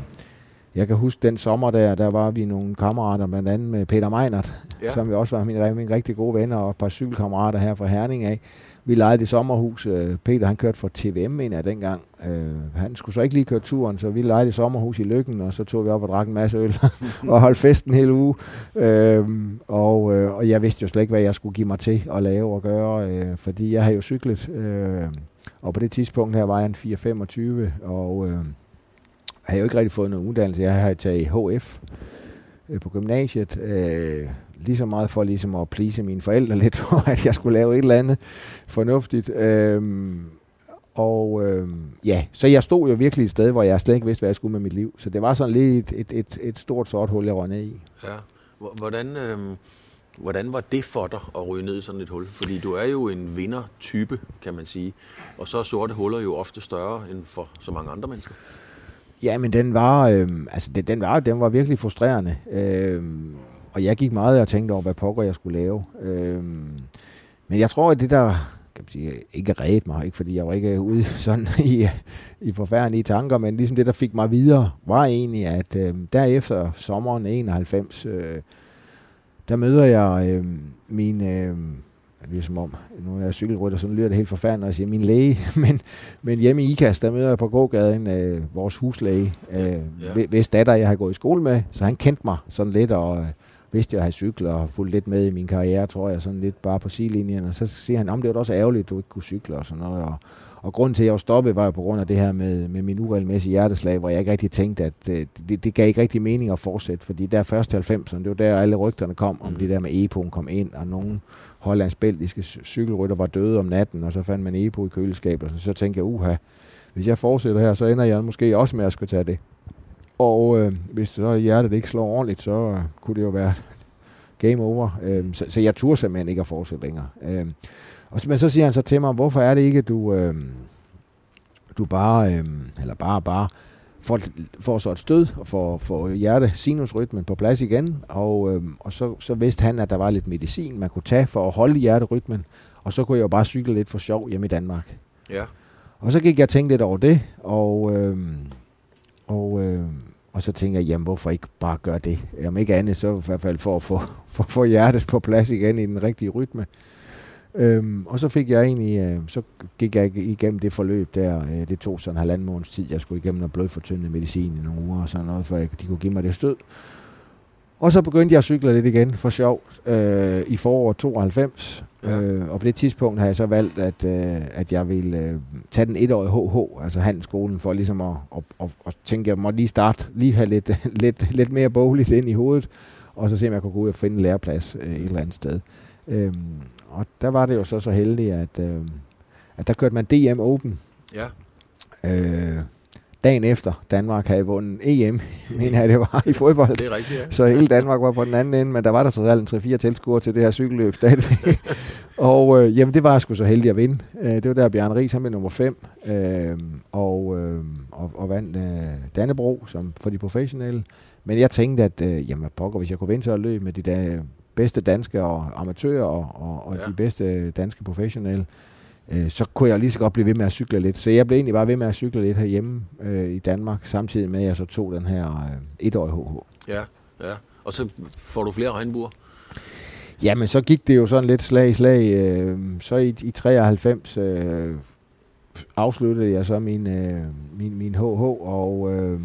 jeg kan huske den sommer der, der var vi nogle kammerater, blandt andet med Peter Meinert, ja. som jo også var min, min rigtig gode venner, og et par cykelkammerater her fra Herning af. Vi lejede det sommerhus. Øh, Peter han kørte for TVM, mener jeg dengang. Uh, han skulle så ikke lige køre turen, så vi lejede det sommerhus i Lykken, og så tog vi op og drak en masse øl og holdt festen hele uge. Uh, og, uh, og jeg vidste jo slet ikke, hvad jeg skulle give mig til at lave og gøre, uh, fordi jeg havde jo cyklet. Uh, og på det tidspunkt her var jeg en 4-25, og... Uh, har jeg jo ikke rigtig fået noget uddannelse. Jeg har taget HF øh, på gymnasiet, øh, lige så meget for ligesom at plise mine forældre lidt, for at jeg skulle lave et eller andet fornuftigt. Øh, og øh, ja, så jeg stod jo virkelig et sted, hvor jeg slet ikke vidste, hvad jeg skulle med mit liv. Så det var sådan lidt et, et, et, et stort sort hul, jeg røg ned i.
Ja. Hvordan, øh, hvordan var det for dig at ryge ned i sådan et hul? Fordi du er jo en vinder-type, kan man sige. Og så er sorte huller jo ofte større end for så mange andre mennesker.
Ja, men den var, øh, altså den, den, var, den var virkelig frustrerende. Øh, og jeg gik meget og tænkte over, hvad pokker jeg skulle lave. Øh, men jeg tror, at det der kan man sige, ikke redde mig, ikke fordi jeg var ikke ude sådan i, i forfærdelige tanker, men ligesom det, der fik mig videre, var egentlig, at øh, derefter sommeren 91, øh, der møder jeg øh, min, øh, det er som om, nu er jeg cykelrytter, så lyder det helt forfærdeligt, når jeg siger min læge, men, men hjemme i IKAS, der møder jeg på gågaden øh, vores huslæge, øh, ja. hvis datter jeg har gået i skole med, så han kendte mig sådan lidt, og øh, vidste, jeg har cyklet og fulgt lidt med i min karriere, tror jeg, sådan lidt bare på sidelinjen, og så siger han, om det var også ærgerligt, at du ikke kunne cykle og sådan noget, og, og grunden til, at jeg var stoppet, var jo på grund af det her med, med min uregelmæssige hjerteslag, hvor jeg ikke rigtig tænkte, at øh, det, det gav ikke rigtig mening at fortsætte, fordi der først 90'erne, det var der alle rygterne kom, om mm. det der med EPO'en kom ind, og nogen hollands belgiske cykelrytter var døde om natten, og så fandt man EPO i køleskabet, og så tænkte jeg, uha, hvis jeg fortsætter her, så ender jeg måske også med at skulle tage det. Og øh, hvis så hjertet ikke slår ordentligt, så øh, kunne det jo være game over. Øh, så, så jeg turde simpelthen ikke at fortsætte længere. Øh, og, men så siger han så til mig, hvorfor er det ikke, du, øh, du bare, øh, eller bare, bare, får, får så et stød og får, får hjerte sinusrytmen på plads igen, og, øh, og så, så vidste han, at der var lidt medicin, man kunne tage for at holde hjerterytmen, og så kunne jeg jo bare cykle lidt for sjov hjemme i Danmark.
Ja.
Og så gik jeg og tænkte lidt over det, og, øh, og, øh, og så tænkte jeg, jamen hvorfor ikke bare gøre det? Om ikke andet, så i hvert fald for at få, for få hjertet på plads igen i den rigtige rytme. Øhm, og så fik jeg egentlig, øh, så gik jeg igennem det forløb der, øh, det tog sådan en halvanden måneds tid, jeg skulle igennem noget blodfortyndende medicin i nogle uger og sådan noget, for at de kunne give mig det stød. Og så begyndte jeg at cykle lidt igen for sjov øh, i foråret 92. Ja. Øh, og på det tidspunkt har jeg så valgt, at, øh, at jeg ville øh, tage den etårige HH, altså handelsskolen, for ligesom at, at, at, at tænke, at jeg må lige starte, lige have lidt, lidt, lidt mere bogligt ind i hovedet, og så se, om jeg kunne gå ud og finde en læreplads øh, et eller andet sted. Øh, og der var det jo så så heldigt, at, øh, at der kørte man DM Open.
Ja.
Øh, dagen efter Danmark havde vundet EM, mener jeg det var, i fodbold.
Det er rigtigt, ja.
Så hele Danmark var på den anden ende, men der var der trods alt en 3-4 tilskuere til det her cykelløb stadigvæk. og øh, jamen, det var jeg sgu så heldig at vinde. Øh, det var der Bjørn Ries, han blev nummer 5, øh, og, øh, og, og vandt øh, Dannebro som for de professionelle. Men jeg tænkte, at øh, jamen, pokker, hvis jeg kunne vinde så løb med de der bedste danske og amatører og, og, og ja. de bedste danske professionelle, øh, så kunne jeg lige så godt blive ved med at cykle lidt. Så jeg blev egentlig bare ved med at cykle lidt herhjemme øh, i Danmark, samtidig med at jeg så tog den her øh, etårige HH.
Ja, ja. Og så får du flere regnbuer?
Jamen, så gik det jo sådan lidt slag i slag. Øh, så i, i 93 øh, afsluttede jeg så min, øh, min, min HH, og øh,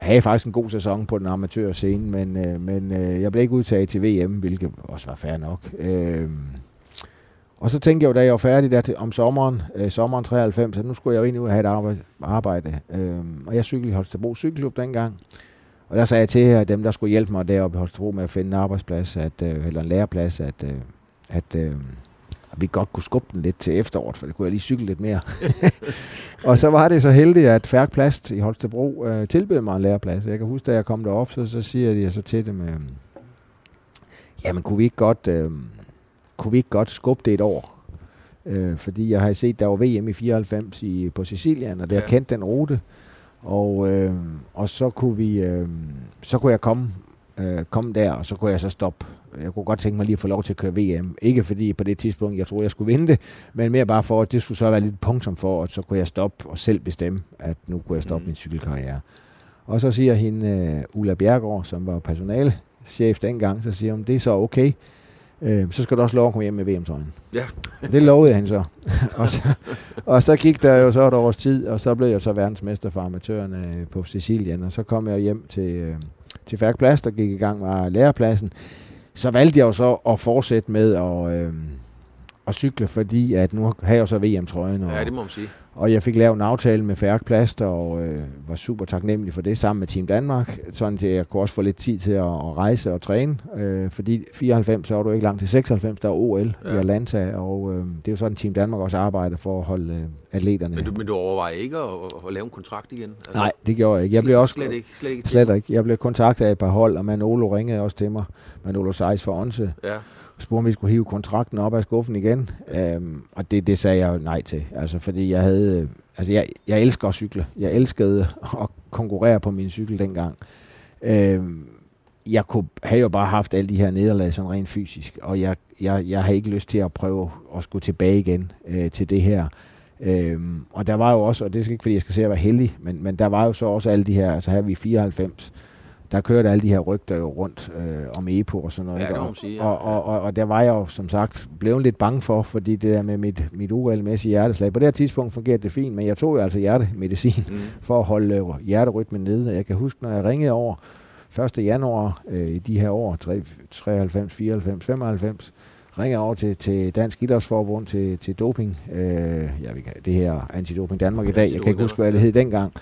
havde faktisk en god sæson på den amatør scene, men, øh, men øh, jeg blev ikke udtaget til VM, hvilket også var fair nok. Øh, og så tænkte jeg jo, da jeg var færdig der til, om sommeren, øh, sommeren 93, så nu skulle jeg jo egentlig ud og have et arbejde. arbejde. Øh, og jeg cyklede i Holstebro Cykelklub dengang. Og der sagde jeg til at dem, der skulle hjælpe mig deroppe i Holstebro med at finde en arbejdsplads, at, øh, eller en læreplads, at, øh, at, øh, vi godt kunne skubbe den lidt til efteråret, for det kunne jeg lige cykle lidt mere. og så var det så heldigt, at Færk Plast i Holstebro øh, tilbød mig en læreplads. Jeg kan huske, da jeg kom derop, så, så siger de så til dem, øh, jamen kunne vi ikke godt... Øh, kunne vi ikke godt skubbe det et år? Øh, fordi jeg har set, der var VM i 94 i, på Sicilien, og det ja. har kendt den rute. Og, øh, og så kunne vi, øh, så kunne jeg komme, øh, komme der, og så kunne jeg så stoppe. Jeg kunne godt tænke mig lige at få lov til at køre VM. Ikke fordi på det tidspunkt, jeg troede, jeg skulle vinde det, men mere bare for, at det skulle så være lidt punktum for, at så kunne jeg stoppe og selv bestemme, at nu kunne jeg stoppe mm. min cykelkarriere. Og så siger hende, uh, Ulla Bjergård, som var personalchef dengang, så siger hun, det er så okay øh, så skal du også lov at komme hjem med VM-trøjen.
Ja.
det lovede han så. og så. Og så gik der jo så et års tid, og så blev jeg så verdensmester for amatørerne på Sicilien, og så kom jeg hjem til, øh, til Færkplads, der gik i gang med lærepladsen. Så valgte jeg jo så at fortsætte med at, øh, at cykle, fordi at nu har jeg jo så VM-trøjen.
Og, ja, det må man sige.
Og jeg fik lavet en aftale med Færk Plast, og øh, var super taknemmelig for det, sammen med Team Danmark, sådan at jeg kunne også få lidt tid til at, at rejse og træne. Øh, fordi 94, så var du ikke langt til 96, der var OL ja. i Atlanta, og øh, det er jo sådan, Team Danmark også arbejder for at holde øh, atleterne.
Men du, men du overvejer ikke at, at lave en kontrakt igen?
Altså, Nej, det gjorde jeg ikke. Jeg blev også,
slet ikke? Slet ikke?
Slet ikke. Jeg blev kontaktet af et par hold, og Manolo ringede også til mig. Manolo Seis for Onse.
Ja
spurgte, om vi skulle hive kontrakten op af skuffen igen. Øhm, og det, det sagde jeg jo nej til. Altså, fordi jeg havde... Øh, altså, jeg, jeg elsker at cykle. Jeg elskede at konkurrere på min cykel dengang. Øh, jeg kunne havde jo bare haft alle de her nederlag sådan rent fysisk, og jeg, jeg, jeg har ikke lyst til at prøve at skulle tilbage igen øh, til det her. Øhm, og der var jo også, og det er ikke fordi, jeg skal se at være heldig, men, men der var jo så også alle de her, altså her vi 94, der kørte alle de her rygter jo rundt øh, om EPO og sådan noget.
Ja, det må sige, ja.
og, og, og, og der var jeg jo som sagt blevet lidt bange for, fordi det der med mit, mit uregelmæssige hjerteslag, på det her tidspunkt fungerede det fint, men jeg tog jo altså hjertemedicin mm. for at holde øh, hjerterytmen nede. Jeg kan huske, når jeg ringede over 1. januar øh, i de her år, 93, 94, 95, ringer over til, til Dansk Idrætsforbund, til, til doping, øh, ja, vi kan, det her Antidoping Danmark i dag, jeg kan ikke huske, hvad det hed dengang,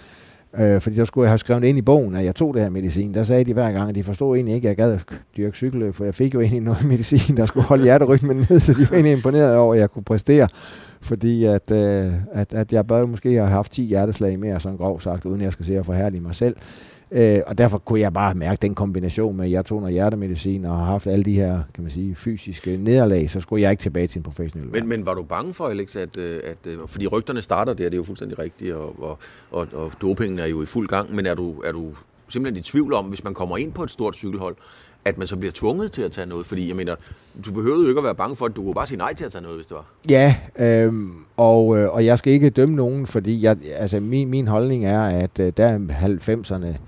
Øh, fordi der skulle jeg have skrevet ind i bogen, at jeg tog det her medicin. Der sagde de hver gang, at de forstod egentlig ikke, at jeg gad dyrke cykelløb, for jeg fik jo egentlig noget medicin, der skulle holde hjerterytmen ned, så de var egentlig imponeret over, at jeg kunne præstere. Fordi at, øh, at, at jeg bør måske have haft 10 hjerteslag mere, sådan grov sagt, uden jeg skal se at forhærlige mig selv. Øh, og derfor kunne jeg bare mærke den kombination med, at jeg tog noget hjertemedicin og har haft alle de her, kan man sige, fysiske nederlag, så skulle jeg ikke tilbage til en professionel
men, men var du bange for, Alex, at, øh, at, øh, fordi rygterne starter der, det er jo fuldstændig rigtigt, og, og, og, og dopingen er jo i fuld gang, men er du, er du simpelthen i tvivl om, hvis man kommer ind på et stort cykelhold, at man så bliver tvunget til at tage noget? Fordi jeg mener, du behøvede jo ikke at være bange for, at du kunne bare sige nej til at tage noget, hvis det var.
Ja, øhm, og, øh, og jeg skal ikke dømme nogen, fordi jeg, altså min, min holdning er, at øh, der 90'erne,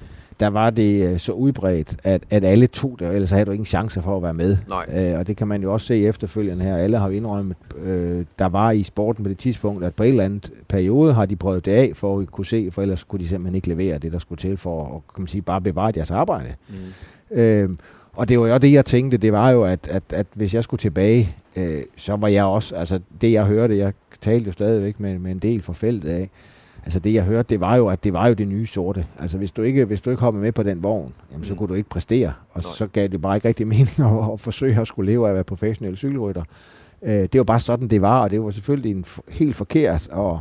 der var det øh, så udbredt, at, at alle to der, ellers havde du ingen chance for at være med.
Nej.
Øh, og det kan man jo også se efterfølgende her. Alle har jo indrømmet, øh, der var i sporten på det tidspunkt, at på en eller anden periode har de prøvet det af, for at kunne se, for ellers kunne de simpelthen ikke levere det, der skulle til for at kan man sige, bare bevare deres arbejde.
Mm.
Øh, og det var jo det, jeg tænkte, det var jo, at, at, at hvis jeg skulle tilbage, øh, så var jeg også, altså det jeg hørte, jeg talte jo stadigvæk med, med en del fra feltet af, altså det jeg hørte, det var jo, at det var jo det nye sorte. Altså hvis du ikke, hvis du ikke hoppede med på den vogn, jamen, så
Mm.
kunne du ikke præstere, og
Nej.
så gav det bare ikke rigtig mening at, at forsøge at skulle leve af at være professionel cykelrytter. Øh, det var bare sådan, det var, og det var selvfølgelig en helt forkert og,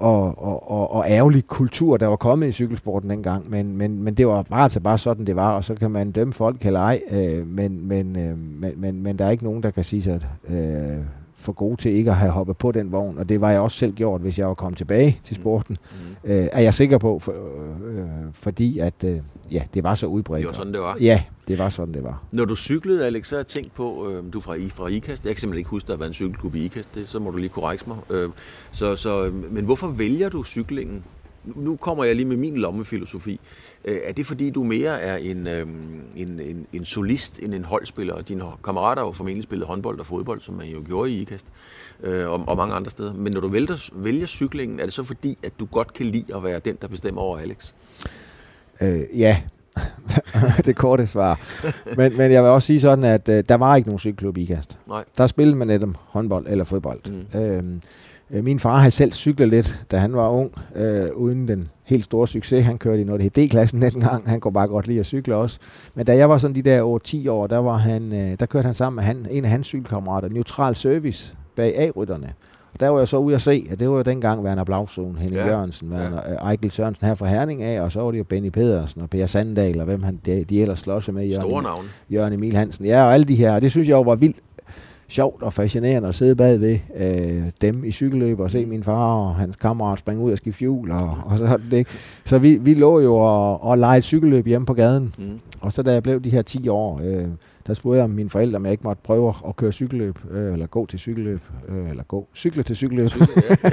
og, og, og, og ærgerlig kultur, der var kommet i cykelsporten dengang, men, men, men det var bare, altså bare sådan, det var, og så kan man dømme folk eller ej, øh, men, men, øh, men, men, men der er ikke nogen, der kan sige sig øh, for gode til ikke at have hoppet på den vogn, og det var jeg også selv gjort, hvis jeg var kommet tilbage til
Mm.
sporten,
Mm.
øh, er jeg sikker på, for, øh, fordi at øh, ja, det var så udbredt.
Det var sådan, det var.
Ja, det var sådan, det var.
Når du cyklede, Alex, så har jeg tænkt på, øh, du er fra, I, fra IKAST. Jeg kan simpelthen ikke huske, at der været en cykelklub i IKAST. Det, så må du lige korrekse mig. Øh, så, så, øh, men hvorfor vælger du cyklingen? Nu- kommer jeg lige med min lommefilosofi. Øh, er det fordi, du mere er en, øh, en, en, en solist end en holdspiller? Og dine kammerater har jo formentlig spillet håndbold og fodbold, som man jo gjorde i IKAST, øh, og, og mange andre steder. Men når du vælger, vælger cyklingen, er det så fordi, at du godt kan lide at være den, der bestemmer over Alex?
Øh, ja, det korte svar. Men, men jeg vil også sige sådan, at øh, der var ikke nogen cykelklub i IKAST.
Nej.
Der spillede man netop håndbold eller fodbold.
Mm.
Øhm, øh, min far havde selv cyklet lidt, da han var ung, øh, uden den helt store succes. Han kørte i noget, D-klassen dengang. Han kunne bare godt lide at cykle også. Men da jeg var sådan de der 8-10 år, der, var han, øh, der kørte han sammen med han, en af hans cykelkammerater, Neutral Service, bag A-rytterne. Og der var jeg så ude at se, at det var jo dengang Werner Blausohn, Henning
Ja.
Jørgensen, Werner, ja. Ejkel Sørensen her fra Herning af, og så var det jo Benny Pedersen og Per Sandal, og hvem han, de, de ellers slås med. Jørgen
Store navne.
Jørgen Emil Hansen. Ja, og alle de her. Og det synes jeg jo var vildt sjovt og fascinerende at sidde bagved øh, dem i cykelløb og se min far og hans kammerat springe ud og skifte hjul. Og, og så, det. så vi, vi lå jo og, og legede cykelløb hjemme på gaden.
Mm.
Og så da jeg blev de her 10 år, øh, der spurgte jeg mine forældre, om jeg ikke måtte prøve at køre cykelløb, øh, eller gå til cykelløb, øh, eller gå, cykle til cykelløb.
Ja, ja.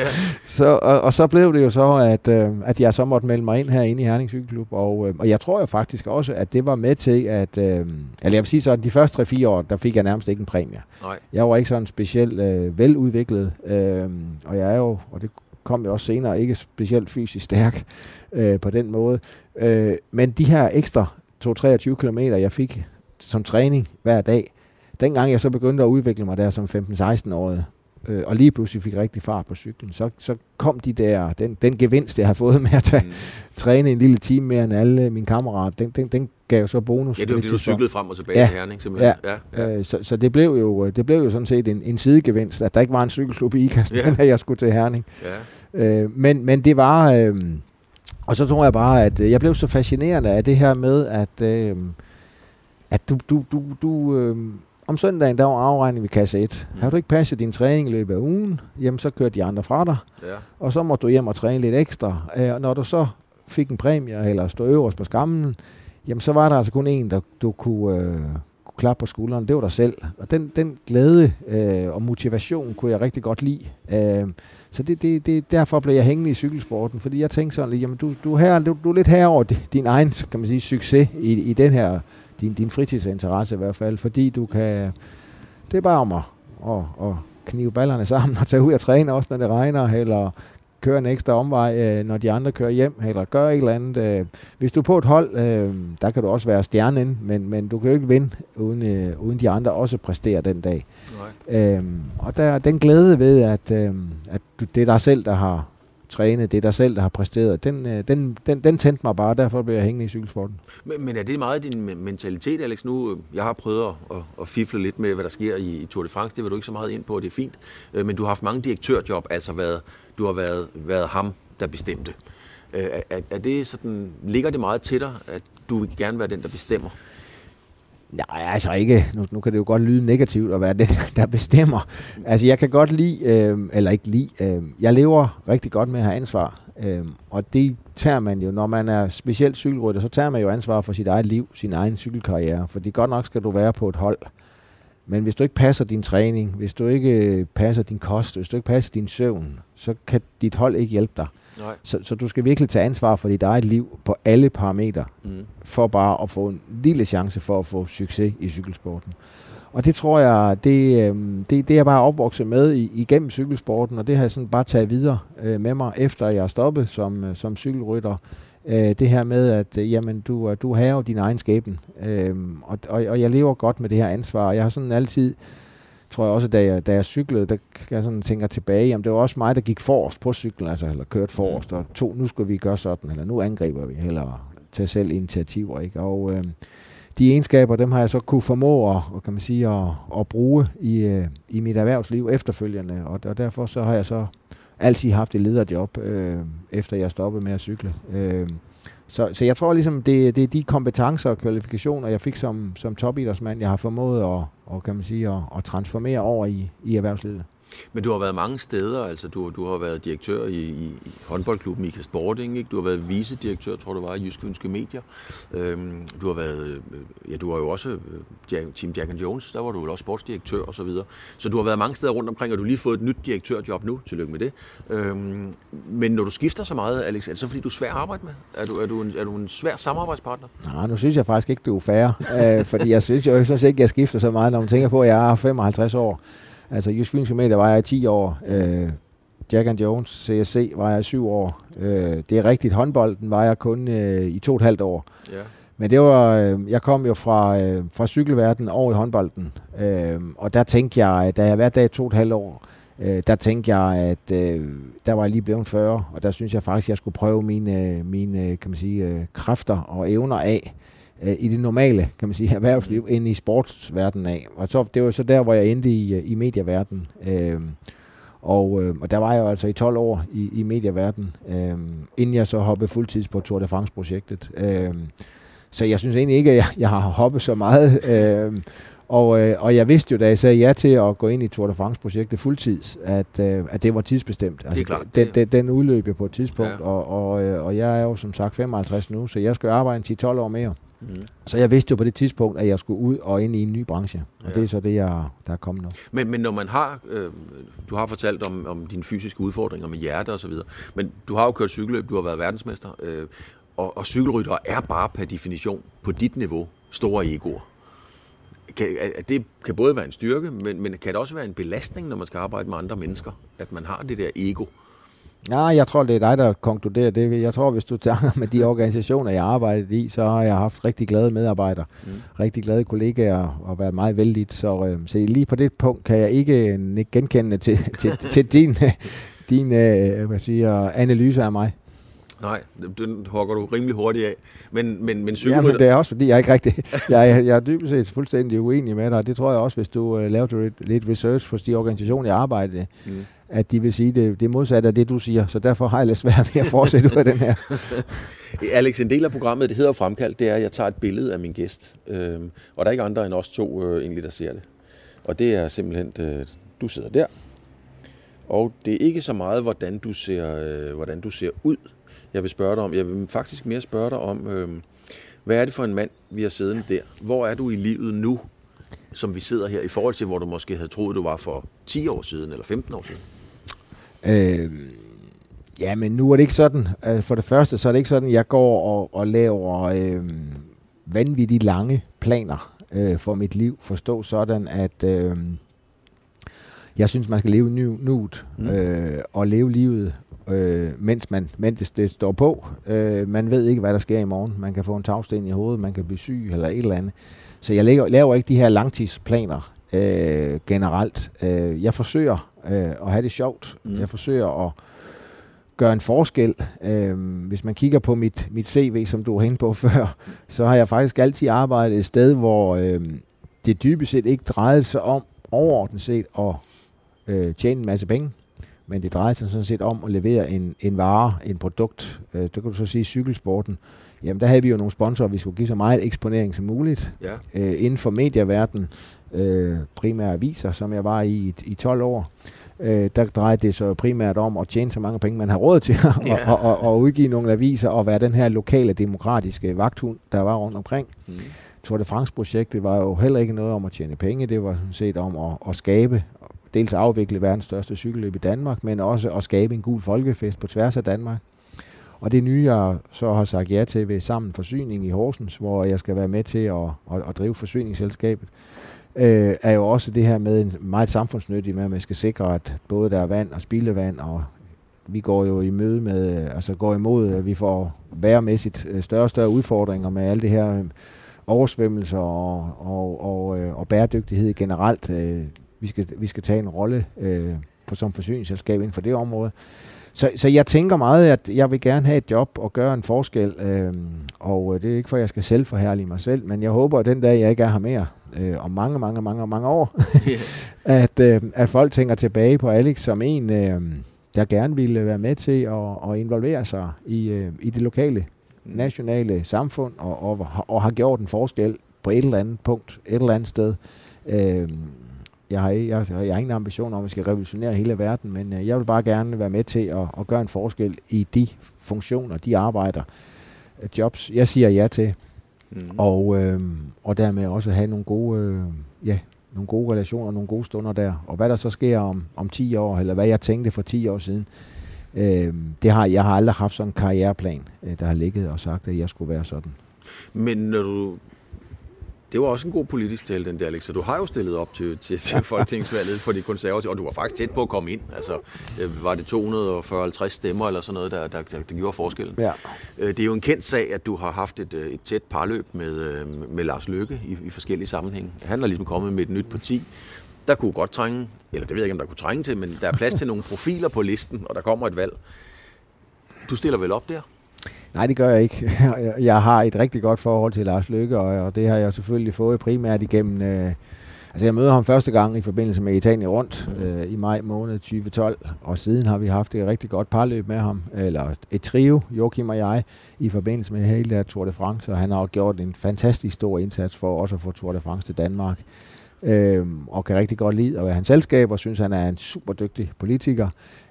Så, og, og så blev det jo så, at, øh, at jeg så måtte melde mig ind herinde i Herning Cykelklub. Og, øh, og jeg tror jo faktisk også, at det var med til, at... Øh, eller jeg vil sige sådan, de første 3-4 år, der fik jeg nærmest ikke en præmie.
Nej.
Jeg var ikke sådan specielt øh, veludviklet, øh, og jeg er jo, og det kom jo også senere, ikke specielt fysisk stærk øh, på den måde. Øh, men de her ekstra 2-23 km, jeg fik som træning hver dag, dengang jeg så begyndte at udvikle mig der som 15-16-årig, øh, og lige pludselig fik rigtig fart på cyklen, så, så kom de der, den, den gevinst, jeg har fået med at tage,
Mm.
træne en lille time mere end alle mine kammerater, den, den, den gav jo så bonus.
Ja, det var fordi, du cyklede frem og tilbage
Ja.
til Herning, simpelthen. Ja. Ja, ja.
Øh, så, så det blev jo det blev jo sådan set en, en sidegevinst, at der ikke var en cykelklub i IKAST,
Ja.
men at jeg skulle til Herning.
ja.
Øh, men, men det var... Øh, og så tror jeg bare, at øh, jeg blev så fascinerende af det her med, at, øh, at du, du, du, du øh, om søndagen, der var afregning ved kasse 1.
Mm.
Har du ikke passet din træning i løbet af ugen, jamen så kørte de andre fra dig,
ja.
og så måtte du hjem og træne lidt ekstra. Øh, og når du så fik en præmie, eller stod øverst på skammen, jamen så var der altså kun en, der du kunne, øh, kunne klappe på skulderen. Det var dig selv. Og den, den glæde øh, og motivation kunne jeg rigtig godt lide. Øh, så det, det, det, derfor blev jeg hængende i cykelsporten, fordi jeg tænkte sådan, jamen du, du, er her, du, du er lidt her over din egen, kan man sige, succes i, i den her, din, din fritidsinteresse i hvert fald, fordi du kan, det er bare om at, at, at knive ballerne sammen og tage ud og træne også, når det regner, eller køre en ekstra omvej, øh, når de andre kører hjem, eller gøre et eller andet. Øh. Hvis du er på et hold, øh, der kan du også være stjernen, men, men du kan jo ikke vinde, uden, uden de andre også præsterer den dag.
Nej.
Øhm, og der er den glæde ved, at, øhm, at du, det er dig selv, der har træne, det er dig selv, der har præsteret, den, øh, den, den, den tændte mig bare, derfor blev jeg hængende i cykelsporten.
Men, men er det meget din mentalitet, Alex? Nu, øh, jeg har prøvet at, at, fifle lidt med, hvad der sker i, i Tour de France. Det vil du ikke så meget ind på, det er fint. Øh, men du har haft mange direktørjob, altså været, du har været, været ham, der bestemte. Er, er, er det sådan, ligger det meget til dig, at du vil gerne være den, der bestemmer?
Nej, altså ikke. Nu, nu kan det jo godt lyde negativt at være den, der bestemmer. Altså jeg kan godt lide, øh, eller ikke lide, øh, jeg lever rigtig godt med at have ansvar. Øh, og det tager man jo, når man er specielt cykelrytter, så tager man jo ansvar for sit eget liv, sin egen cykelkarriere. Fordi godt nok skal du være på et hold, men hvis du ikke passer din træning, hvis du ikke øh, passer din kost, hvis du ikke passer din søvn, så kan dit hold ikke hjælpe dig.
Nej.
Så, så du skal virkelig tage ansvar for dit eget liv på alle parametre,
Mm.
for bare at få en lille chance for at få succes i cykelsporten. Og det tror jeg, det, øhm, det, det er jeg bare opvokset med i, igennem cykelsporten, og det har jeg sådan bare taget videre øh, med mig, efter jeg er stoppet som, øh, som cykelrytter. Øh, det her med, at øh, jamen, du, du har jo din egen skæbne, øhm, og, og, og jeg lever godt med det her ansvar. Jeg har sådan altid, tror jeg også, da jeg, da jeg cyklede, der kan jeg sådan tænker tilbage, jamen det var også mig, der gik forrest på cyklen, altså, eller kørte forrest, og to, nu skal vi gøre sådan, eller nu angriber vi, eller tage selv initiativer, ikke? Og øh, de egenskaber, dem har jeg så kunne formå at, og kan man sige, at, at bruge i, øh, i mit erhvervsliv efterfølgende, og, og derfor så har jeg så altid haft et lederjob, øh, efter jeg stoppede med at cykle. Øh, så, så jeg tror ligesom, det, det er de kompetencer og kvalifikationer, jeg fik som, som topidrætsmand, jeg har formået at, og, kan man sige, at, at transformere over i, i erhvervslivet.
Men du har været mange steder, altså du, du har været direktør i, i, i håndboldklubben IKA Sporting, ikke? du har været vicedirektør, tror du var, i Jysk Fynske Medier. Øhm, du har været, øh, ja du har jo også øh, Jack, Team Jack and Jones, der var du vel også sportsdirektør og så videre. Så du har været mange steder rundt omkring, og du har lige fået et nyt direktørjob nu, tillykke med det. Øhm, men når du skifter så meget, Alex, er det så fordi du er svær at arbejde med? Er du, er du, en, er du en svær samarbejdspartner?
Nej, nu synes jeg faktisk ikke, du er færre, øh, fordi jeg synes jo jeg synes ikke, jeg skifter så meget, når man tænker på, at jeg er 55 år. Altså, Jysk Fynske Medier var jeg i 10 år. Øh, Jack and Jones, CSC, var jeg i 7 år. Øh, det er rigtigt, håndbolden var jeg kun øh, i to og et halvt år.
Ja.
Men det var, øh, jeg kom jo fra, øh, fra cykelverdenen over i håndbolden, øh, og der tænkte jeg, da jeg der i to og et halvt år, øh, der tænkte jeg, at øh, der var jeg lige blevet 40, og der synes jeg faktisk, at jeg skulle prøve mine, mine kan man sige, øh, kræfter og evner af øh, i det normale, kan man sige, erhvervsliv, ind i sportsverdenen af. Og så, det var så der, hvor jeg endte i, øh, i medieverdenen. Øh, og, øh, og der var jeg jo altså i 12 år i, i medieverdenen, øh, inden jeg så hoppede fuldtids på Tour de France-projektet. Øh, så jeg synes egentlig ikke, at jeg, jeg har hoppet så meget. Øh, og, øh, og jeg vidste jo, da jeg sagde ja til at gå ind i Tour de France-projektet fuldtids, at, øh, at det var tidsbestemt. Altså,
klart,
Den,
det-
den, den udløb jo på et tidspunkt,
ja.
og, og, øh, og jeg er jo som sagt 55 nu, så jeg skal arbejde en 10-12 år mere.
Mm.
Så jeg vidste jo på det tidspunkt, at jeg skulle ud og ind i en ny branche. Og
Ja.
det er så det, jeg, der er kommet nu.
Men, men når man har, øh, du har fortalt om, om dine fysiske udfordringer med hjerte og så videre, men du har jo kørt cykelløb, du har været verdensmester, øh, og, og cykelryttere er bare per definition på dit niveau store egoer. Kan, at det kan både være en styrke, men, men kan det også være en belastning, når man skal arbejde med andre mennesker, at man har det der ego?
Ja, jeg tror, det er dig, der konkluderer det. Jeg tror, hvis du tager med de organisationer, jeg har arbejdet i, så har jeg haft rigtig glade medarbejdere,
Mm.
rigtig glade kollegaer og været meget vældigt. Så, øh, så lige på det punkt kan jeg ikke øh, genkende til, til, til din, øh, din øh, hvad siger, analyse af mig.
Nej, den hugger du rimelig hurtigt af. Men, men, men
Ja, men
cykelrytter...
det er også fordi, jeg er ikke rigtig, jeg, er- jeg er dybest set fuldstændig uenig med dig. Det tror jeg også, hvis du øh, lavede lidt- lidt research hos de organisationer, jeg arbejder
Mm.
at de vil sige, det, det er modsat af det, du siger. Så derfor har jeg lidt svært ved at fortsætte ud af den her.
Alex, en del af programmet, det hedder Fremkaldt, det er, at jeg tager et billede af min gæst. Øhm, og der er ikke andre end os to øh, egentlig, der ser det. Og det er simpelthen, øh, du sidder der. Og det er ikke så meget, hvordan du ser, øh, hvordan du ser ud, jeg vil spørge dig om. Jeg vil faktisk mere spørge dig om, øh, hvad er det for en mand, vi har siddende der? Hvor er du i livet nu, som vi sidder her, i forhold til, hvor du måske havde troet, du var for 10 år siden, eller 15 år siden?
Øh, ja, men nu er det ikke sådan. Øh, For det første, så er det ikke sådan, jeg går og, og laver øh, vanvittigt lange planer øh, for mit liv. Forstå sådan, at øh, jeg synes, man skal leve nu, nuet
Mm.
øh, og leve livet, øh, mens, man, mens det, det står på. Øh, man ved ikke, hvad der sker i morgen. Man kan få en tagsten i hovedet, man kan blive syg eller et eller andet. Så jeg laver, laver ikke de her langtidsplaner øh, generelt. Øh, jeg forsøger øh, at have det sjovt.
Mm.
Jeg forsøger at gøre en forskel. Øh, hvis man kigger på mit, mit CV, som du var inde på før, så har jeg faktisk altid arbejdet et sted, hvor øh, det dybest set ikke drejede sig om overordnet set at øh, tjene en masse penge, men det drejer sig sådan set om at levere en, en vare, en produkt. Øh, det kan du så sige cykelsporten. Jamen der havde vi jo nogle sponsorer, vi skulle give så meget eksponering som muligt
Ja.
øh, inden for medieverdenen, øh, primære aviser, som jeg var i i, i 12 år. øh, der drejede det sig primært om at tjene så mange penge, man har råd til at ja. og, og, og udgive nogle aviser og være den her lokale demokratiske vagthund, der var rundt omkring. Mm. Tour de France-projektet var jo heller ikke noget om at tjene penge, det var sådan set om at, at skabe, dels at afvikle verdens største cykelløb i Danmark, men også at skabe en gul folkefest på tværs af Danmark. Og det nye, jeg så har sagt ja til ved Sammen Forsyning i Horsens, hvor jeg skal være med til at, at, at drive forsyningsselskabet, øh, er jo også det her med en meget samfundsnyttig med, at man skal sikre, at både der er vand og spildevand, og vi går jo i møde med, øh, altså går imod, at vi får værmæssigt øh, større og større udfordringer med alle det her øh, oversvømmelser og, og, og, og bæredygtighed generelt. Vi skal, vi skal tage en rolle for, som forsyningsselskab inden for det område. Så, så jeg tænker meget, at jeg vil gerne have et job og gøre en forskel, øh, og det er ikke for, at jeg skal selv forhærlige mig selv, men jeg håber, at den dag, jeg ikke er her mere, øh, om mange, mange, mange, mange år, yeah. at, øh, at folk tænker tilbage på Alex som en, øh, der gerne ville være med til at, at involvere sig i, øh, i det lokale, nationale samfund, og, og, og har gjort en forskel på et eller andet punkt, et eller andet sted. Øh, jeg har, jeg, jeg har ingen ambition om, at vi skal revolutionere hele verden, men øh, jeg vil bare gerne være med til at, at gøre en forskel i de funktioner, de arbejder, øh, jobs, jeg siger ja til. Mm. Og, øh, og dermed også have nogle gode, øh, ja, nogle gode relationer, nogle gode stunder der. Og hvad der så sker om, om 10 år, eller hvad jeg tænkte for 10 år siden, øh, det har, jeg har aldrig haft sådan en karriereplan, øh, der har ligget og sagt, at jeg skulle være sådan.
Men når du det var også en god politisk tale, den der, Alex. Så du har jo stillet op til, til, til folketingsvalget for de konservative, og du var faktisk tæt på at komme ind. Altså, øh, var det 240 stemmer eller sådan noget, der, der, der, der gjorde forskellen?
Ja.
Øh, det er jo en kendt sag, at du har haft et, øh, et tæt parløb med, med Lars Løkke i, i forskellige sammenhænge. Han er ligesom kommet med et nyt parti. Der kunne godt trænge, eller det ved jeg ikke, om der kunne trænge til, men der er plads til nogle profiler på listen, og der kommer et valg. Du stiller vel op der?
Nej, det gør jeg ikke. Jeg har et rigtig godt forhold til Lars Lykke, og det har jeg selvfølgelig fået primært igennem... Øh, altså, jeg møder ham første gang i forbindelse med Italien rundt mm. øh, i maj måned 2012, og siden har vi haft et rigtig godt parløb med ham, eller et trio, Joachim og jeg, i forbindelse med hele der Tour de France, og han har gjort en fantastisk stor indsats for også at få Tour de France til Danmark. Øh, og kan rigtig godt lide at være hans selskab, og synes, han er en super dygtig politiker.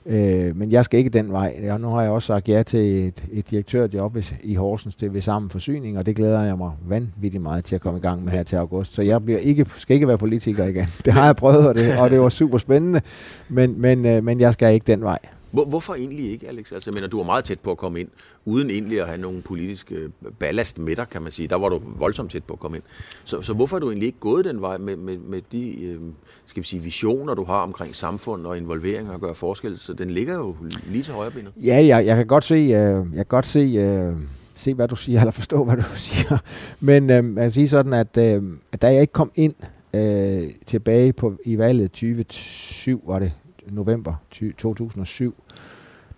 Øh, men jeg skal ikke den vej. Ja, nu har jeg også sagt ja til et, et direktørjob i Horsens til ved sammen forsyning, og det glæder jeg mig vanvittigt meget til at komme i gang med her til august. Så jeg bliver ikke, skal ikke være politiker igen. Det har jeg prøvet, og det, og det var super spændende, men, men, øh, men jeg skal ikke den vej.
Hvor, hvorfor egentlig ikke, Alex? Altså, jeg mener, du var meget tæt på at komme ind, uden egentlig at have nogen politiske øh, ballast med dig, kan man sige. Der var du voldsomt tæt på at komme ind. Så, så hvorfor er du egentlig ikke gået den vej med, med, med de øh, skal vi sige, visioner, du har omkring samfund og involvering og gøre forskel? Så den ligger jo lige til højre benet.
Ja, jeg, jeg kan godt se, øh, jeg kan godt se, øh, se, hvad du siger, eller forstå, hvad du siger. Men øh, jeg kan sige sådan, at, øh, at da jeg ikke kom ind øh, tilbage på, i valget 2007, var det november 2007,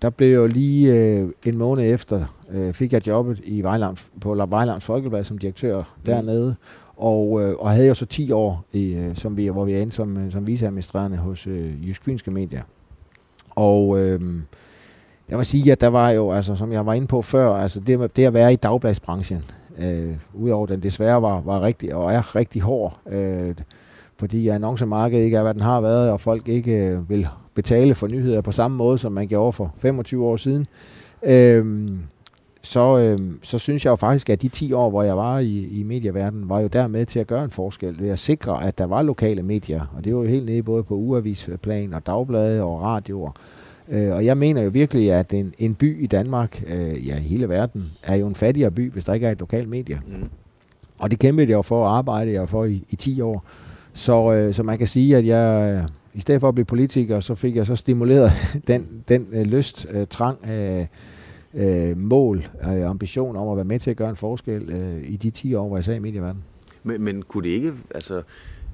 der blev jo lige øh, en måned efter, øh, fik jeg jobbet i Vejland, på Vejlands Folkeblad som direktør mm. dernede, og, øh, og havde jo så 10 år, i, øh, som vi, hvor vi er inde som, øh, som viceadministrerende hos øh, Jysk Fynske Medier. Og øh, jeg vil sige, at der var jo, altså, som jeg var inde på før, altså det, det at være i dagbladsbranchen, øh, udover den desværre var, var rigtig, og er rigtig hård, øh, fordi annoncemarkedet ikke er, hvad den har været, og folk ikke øh, vil betale for nyheder på samme måde, som man gjorde for 25 år siden, øh, så, øh, så synes jeg jo faktisk, at de 10 år, hvor jeg var i, i medieverdenen, var jo dermed til at gøre en forskel ved at sikre, at der var lokale medier. Og det var jo helt nede både på uavisplan og dagblade og radioer. Øh, og jeg mener jo virkelig, at en, en by i Danmark, øh, ja hele verden, er jo en fattigere by, hvis der ikke er et lokalt medie. Mm. Og det kæmpede jeg jo for at arbejde jeg for i, i 10 år. Så, øh, så man kan sige, at jeg øh, i stedet for at blive politiker, så fik jeg så stimuleret den, den øh, lyst, øh, trang, øh, øh, mål, øh, ambition om at være med til at gøre en forskel øh, i de 10 år, hvor jeg sad i medieverdenen.
Men, men kunne det ikke, altså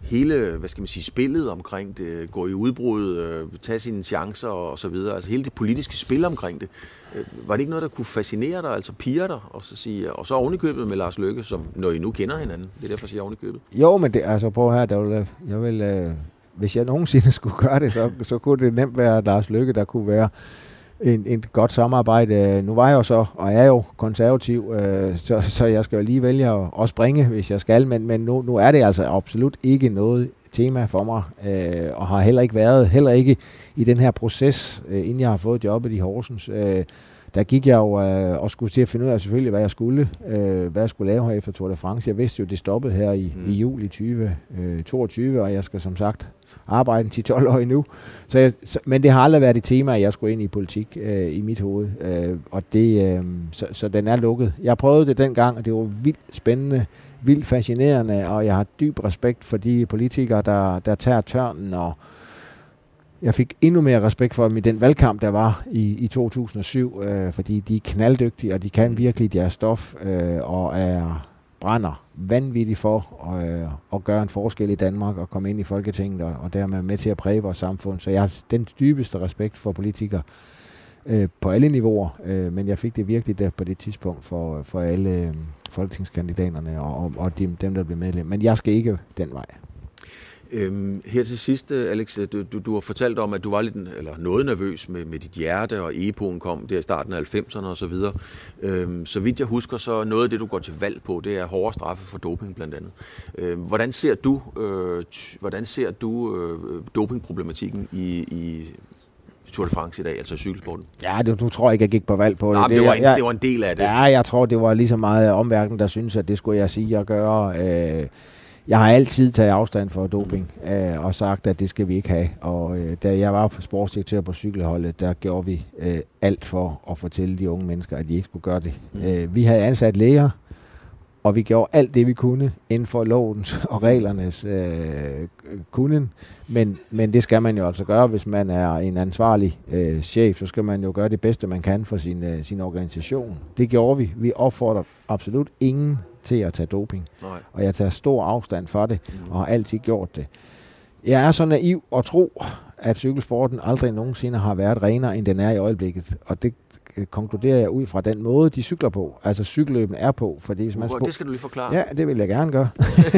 hele, hvad skal man sige, spillet omkring det, gå i udbrud, øh, tage sine chancer og så videre, altså hele det politiske spil omkring det, øh, var det ikke noget, der kunne fascinere dig, altså piger dig, og så, sige, og så ovenikøbet med Lars Lykke, som når I nu kender hinanden, det er derfor, jeg siger ovenikøbet?
Jo, men det, altså prøv her, der vil, jeg vil, øh, hvis jeg nogensinde skulle gøre det, så, så kunne det nemt være Lars Lykke, der kunne være en, en godt samarbejde. Nu var jeg jo så, og er jo konservativ, øh, så, så jeg skal jo lige vælge at, at springe, hvis jeg skal, men, men nu, nu er det altså absolut ikke noget tema for mig, øh, og har heller ikke været, heller ikke i den her proces, øh, inden jeg har fået jobbet i Horsens. Øh, der gik jeg jo øh, og skulle til at finde ud af selvfølgelig, hvad jeg skulle, øh, hvad jeg skulle lave her efter Tour de France. Jeg vidste jo, det stoppede her i, mm. i juli 2022, øh, og jeg skal som sagt arbejde til 12 år endnu. Så jeg, så, men det har aldrig været et tema, at jeg skulle ind i politik øh, i mit hoved. Øh, og det, øh, så, så den er lukket. Jeg prøvede det dengang, og det var vildt spændende, vildt fascinerende, og jeg har dyb respekt for de politikere, der, der tager tørnen og jeg fik endnu mere respekt for dem i den valgkamp, der var i, i 2007, øh, fordi de er knalddygtige, og de kan virkelig deres stof, øh, og er brænder vanvittigt for øh, at gøre en forskel i Danmark og komme ind i Folketinget og, og dermed med til at præge vores samfund. Så jeg har den dybeste respekt for politikere øh, på alle niveauer, øh, men jeg fik det virkelig der på det tidspunkt for, for alle øh, folketingskandidaterne og, og, og dem, dem, der blev medlem. Men jeg skal ikke den vej.
Øhm, her til sidst, øh, Alex, du, du, du har fortalt om, at du var lidt, eller noget nervøs med, med dit hjerte, og EPO'en kom der i starten af 90'erne og så videre. Øhm, så vidt jeg husker, så noget af det, du går til valg på, det er hårde straffe for doping blandt andet. Øhm, hvordan ser du, øh, hvordan ser du øh, dopingproblematikken i, i Tour de France i dag, altså cykelsporten?
Ja, det, du tror ikke, jeg gik på valg på
det. Nej, det, det, var en, jeg, det var en del af det.
Ja, jeg tror, det var lige så meget omverdenen, der synes, at det skulle jeg sige og gøre. Øh, jeg har altid taget afstand for doping øh, og sagt, at det skal vi ikke have. Og øh, da jeg var sportsdirektør på cykelholdet, der gjorde vi øh, alt for at fortælle de unge mennesker, at de ikke skulle gøre det. Mm. Øh, vi havde ansat læger, og vi gjorde alt det, vi kunne inden for lovens og reglernes øh, kunden. Men, men det skal man jo altså gøre, hvis man er en ansvarlig øh, chef, så skal man jo gøre det bedste, man kan for sin, øh, sin organisation. Det gjorde vi. Vi opfordrer absolut ingen til at tage doping. Nej. Og jeg tager stor afstand for det, mm. og har altid gjort det. Jeg er så naiv at tro, at cykelsporten aldrig nogensinde har været renere, end den er i øjeblikket. Og det konkluderer jeg ud fra den måde, de cykler på. Altså cykelløben er på. Fordi hvis man
det skal du lige forklare.
Ja, det vil jeg gerne gøre.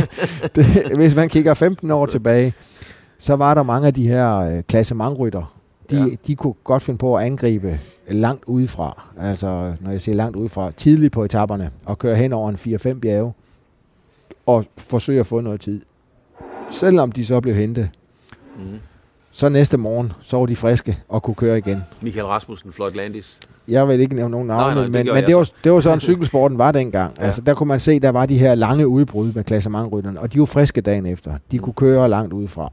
det, hvis man kigger 15 år tilbage, så var der mange af de her øh, klassementrytter, de, ja. de kunne godt finde på at angribe langt udefra. Altså, når jeg siger langt udefra, tidligt på etaperne, og køre hen over en 4-5 bjerge, og forsøge at få noget tid. Selvom de så blev hentet. Mm. Så næste morgen, så var de friske og kunne køre igen.
Michael Rasmussen, Floyd Landis.
Jeg vil ikke nævne nogen navne, nej, nej, det men, men det, var, det var sådan, cykelsporten var dengang. Ja. Altså, der kunne man se, der var de her lange udbrud med klassementrytterne, og de var friske dagen efter. De kunne køre langt udefra.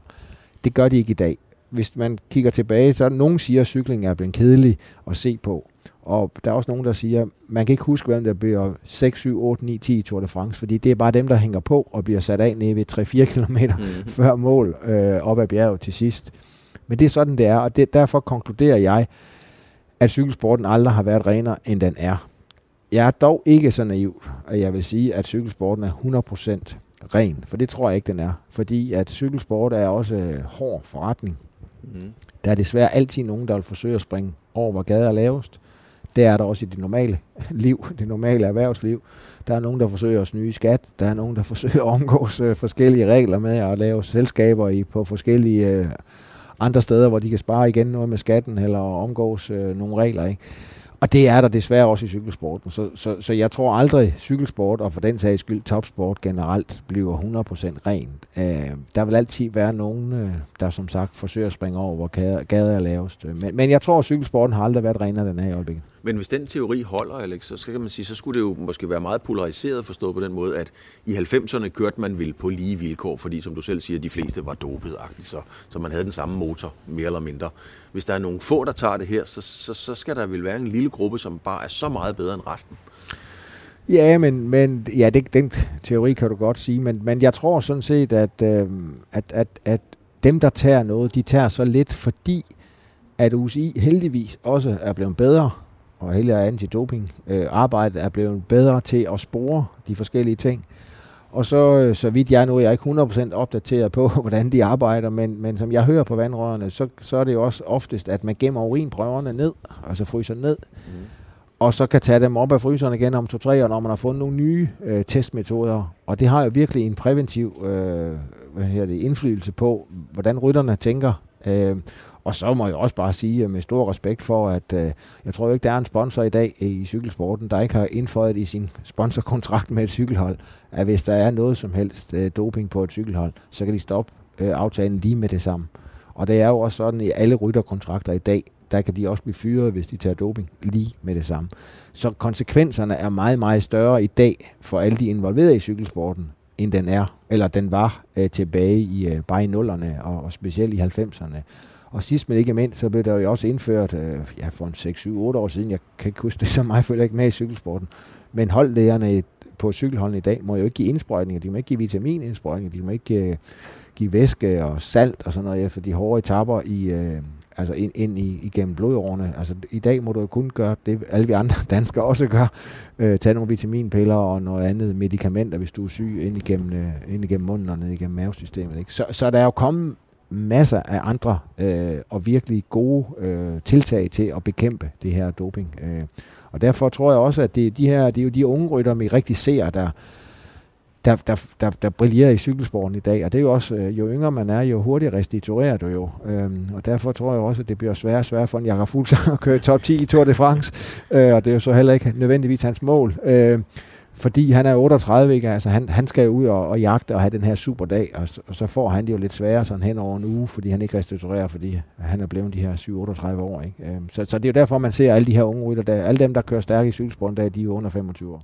Det gør de ikke i dag hvis man kigger tilbage, så er der nogen, der siger, at cykling er blevet kedelig at se på. Og der er også nogen, der siger, at man kan ikke huske, hvem der bliver 6, 7, 8, 9, 10 i Tour de France, fordi det er bare dem, der hænger på og bliver sat af nede ved 3-4 km mm. før mål øh, op ad bjerget til sidst. Men det er sådan, det er, og det, derfor konkluderer jeg, at cykelsporten aldrig har været renere, end den er. Jeg er dog ikke så naiv, at jeg vil sige, at cykelsporten er 100% ren, for det tror jeg ikke, den er. Fordi at cykelsport er også øh, hård forretning. Mm. Der er desværre altid nogen, der vil forsøge at springe over, hvor gader er lavest. Det er der også i det normale liv, det normale erhvervsliv. Der er nogen, der forsøger at snyde skat. Der er nogen, der forsøger at omgås øh, forskellige regler med at lave selskaber i, på forskellige øh, andre steder, hvor de kan spare igen noget med skatten eller omgås øh, nogle regler. Ikke? Og det er der desværre også i cykelsporten. Så, så, så jeg tror aldrig, cykelsport og for den sags skyld topsport generelt bliver 100% rent. Øh, der vil altid være nogen, øh, der som sagt forsøger at springe over, hvor gader er lavest. Øh, men, men jeg tror, at cykelsporten har aldrig været renere den her i øjeblikket.
Men hvis den teori holder, Alex, så skal man sige, så skulle det jo måske være meget polariseret forstået på den måde, at i 90'erne kørte man vel på lige vilkår, fordi som du selv siger, de fleste var dopet så, så man havde den samme motor, mere eller mindre. Hvis der er nogle få, der tager det her, så, så, så skal der vel være en lille gruppe, som bare er så meget bedre end resten.
Ja, men, men ja, det, den teori kan du godt sige, men, men jeg tror sådan set, at, øh, at, at, at dem, der tager noget, de tager så lidt, fordi at UCI heldigvis også er blevet bedre og hele antidoping øh, arbejdet er blevet bedre til at spore de forskellige ting. Og så, øh, så vidt jeg nu, jeg er ikke 100% opdateret på, hvordan de arbejder, men, men som jeg hører på vandrørene, så, så er det jo også oftest, at man gemmer urinprøverne ned, altså fryser ned, mm. og så kan tage dem op af fryseren igen om to-tre år, når man har fundet nogle nye øh, testmetoder. Og det har jo virkelig en præventiv øh, hvad her det, indflydelse på, hvordan rytterne tænker. Øh, og så må jeg også bare sige med stor respekt for, at øh, jeg tror ikke, der er en sponsor i dag øh, i cykelsporten, der ikke har indføjet i sin sponsorkontrakt med et cykelhold, at hvis der er noget som helst øh, doping på et cykelhold, så kan de stoppe øh, aftalen lige med det samme. Og det er jo også sådan i alle rytterkontrakter i dag, der kan de også blive fyret, hvis de tager doping lige med det samme. Så konsekvenserne er meget, meget større i dag for alle de involverede i cykelsporten, end den er, eller den var øh, tilbage i øh, bare i nullerne, og, og specielt i 90'erne. Og sidst men ikke mindst, så blev der jo også indført, øh, ja, for en 6, 7, 8 år siden, jeg kan ikke huske det så meget, følger ikke med i cykelsporten, men holdlægerne på cykelholdene i dag må jo ikke give indsprøjtninger, de må ikke give vitaminindsprøjtninger, de må ikke øh, give væske og salt og sådan noget efter de hårde etapper i, øh, altså ind, ind i, igennem blodårene. Altså i dag må du jo kun gøre det, alle vi andre danskere også gør. Øh, tage nogle vitaminpiller og noget andet medicamenter, hvis du er syg, ind igennem, øh, ind igennem munden og ned igennem mavesystemet. Ikke? Så, så der er jo kommet masser af andre øh, og virkelig gode øh, tiltag til at bekæmpe det her doping. Øh. Og derfor tror jeg også, at det, de her, det er jo de unge rytter, vi rigtig ser, der, der, der, der, der brillerer i cykelsporten i dag. Og det er jo også, øh, jo yngre man er, jo hurtigere restituerer du jo. Øhm, og derfor tror jeg også, at det bliver sværere og sværere for en Jakob Fuglsang at køre top 10 i Tour de France. Øh, og det er jo så heller ikke nødvendigvis hans mål. Øh, fordi han er 38, ikke? Altså, han, han skal ud og, og jagte og have den her super dag, og, og så får han det jo lidt sværere sådan hen over en uge, fordi han ikke restituerer, fordi han er blevet de her 7-38 år. Ikke? Øhm, så, så det er jo derfor, man ser alle de her unge rytter, der, alle dem, der kører stærke i cykelsporten, der, de er jo under 25 år.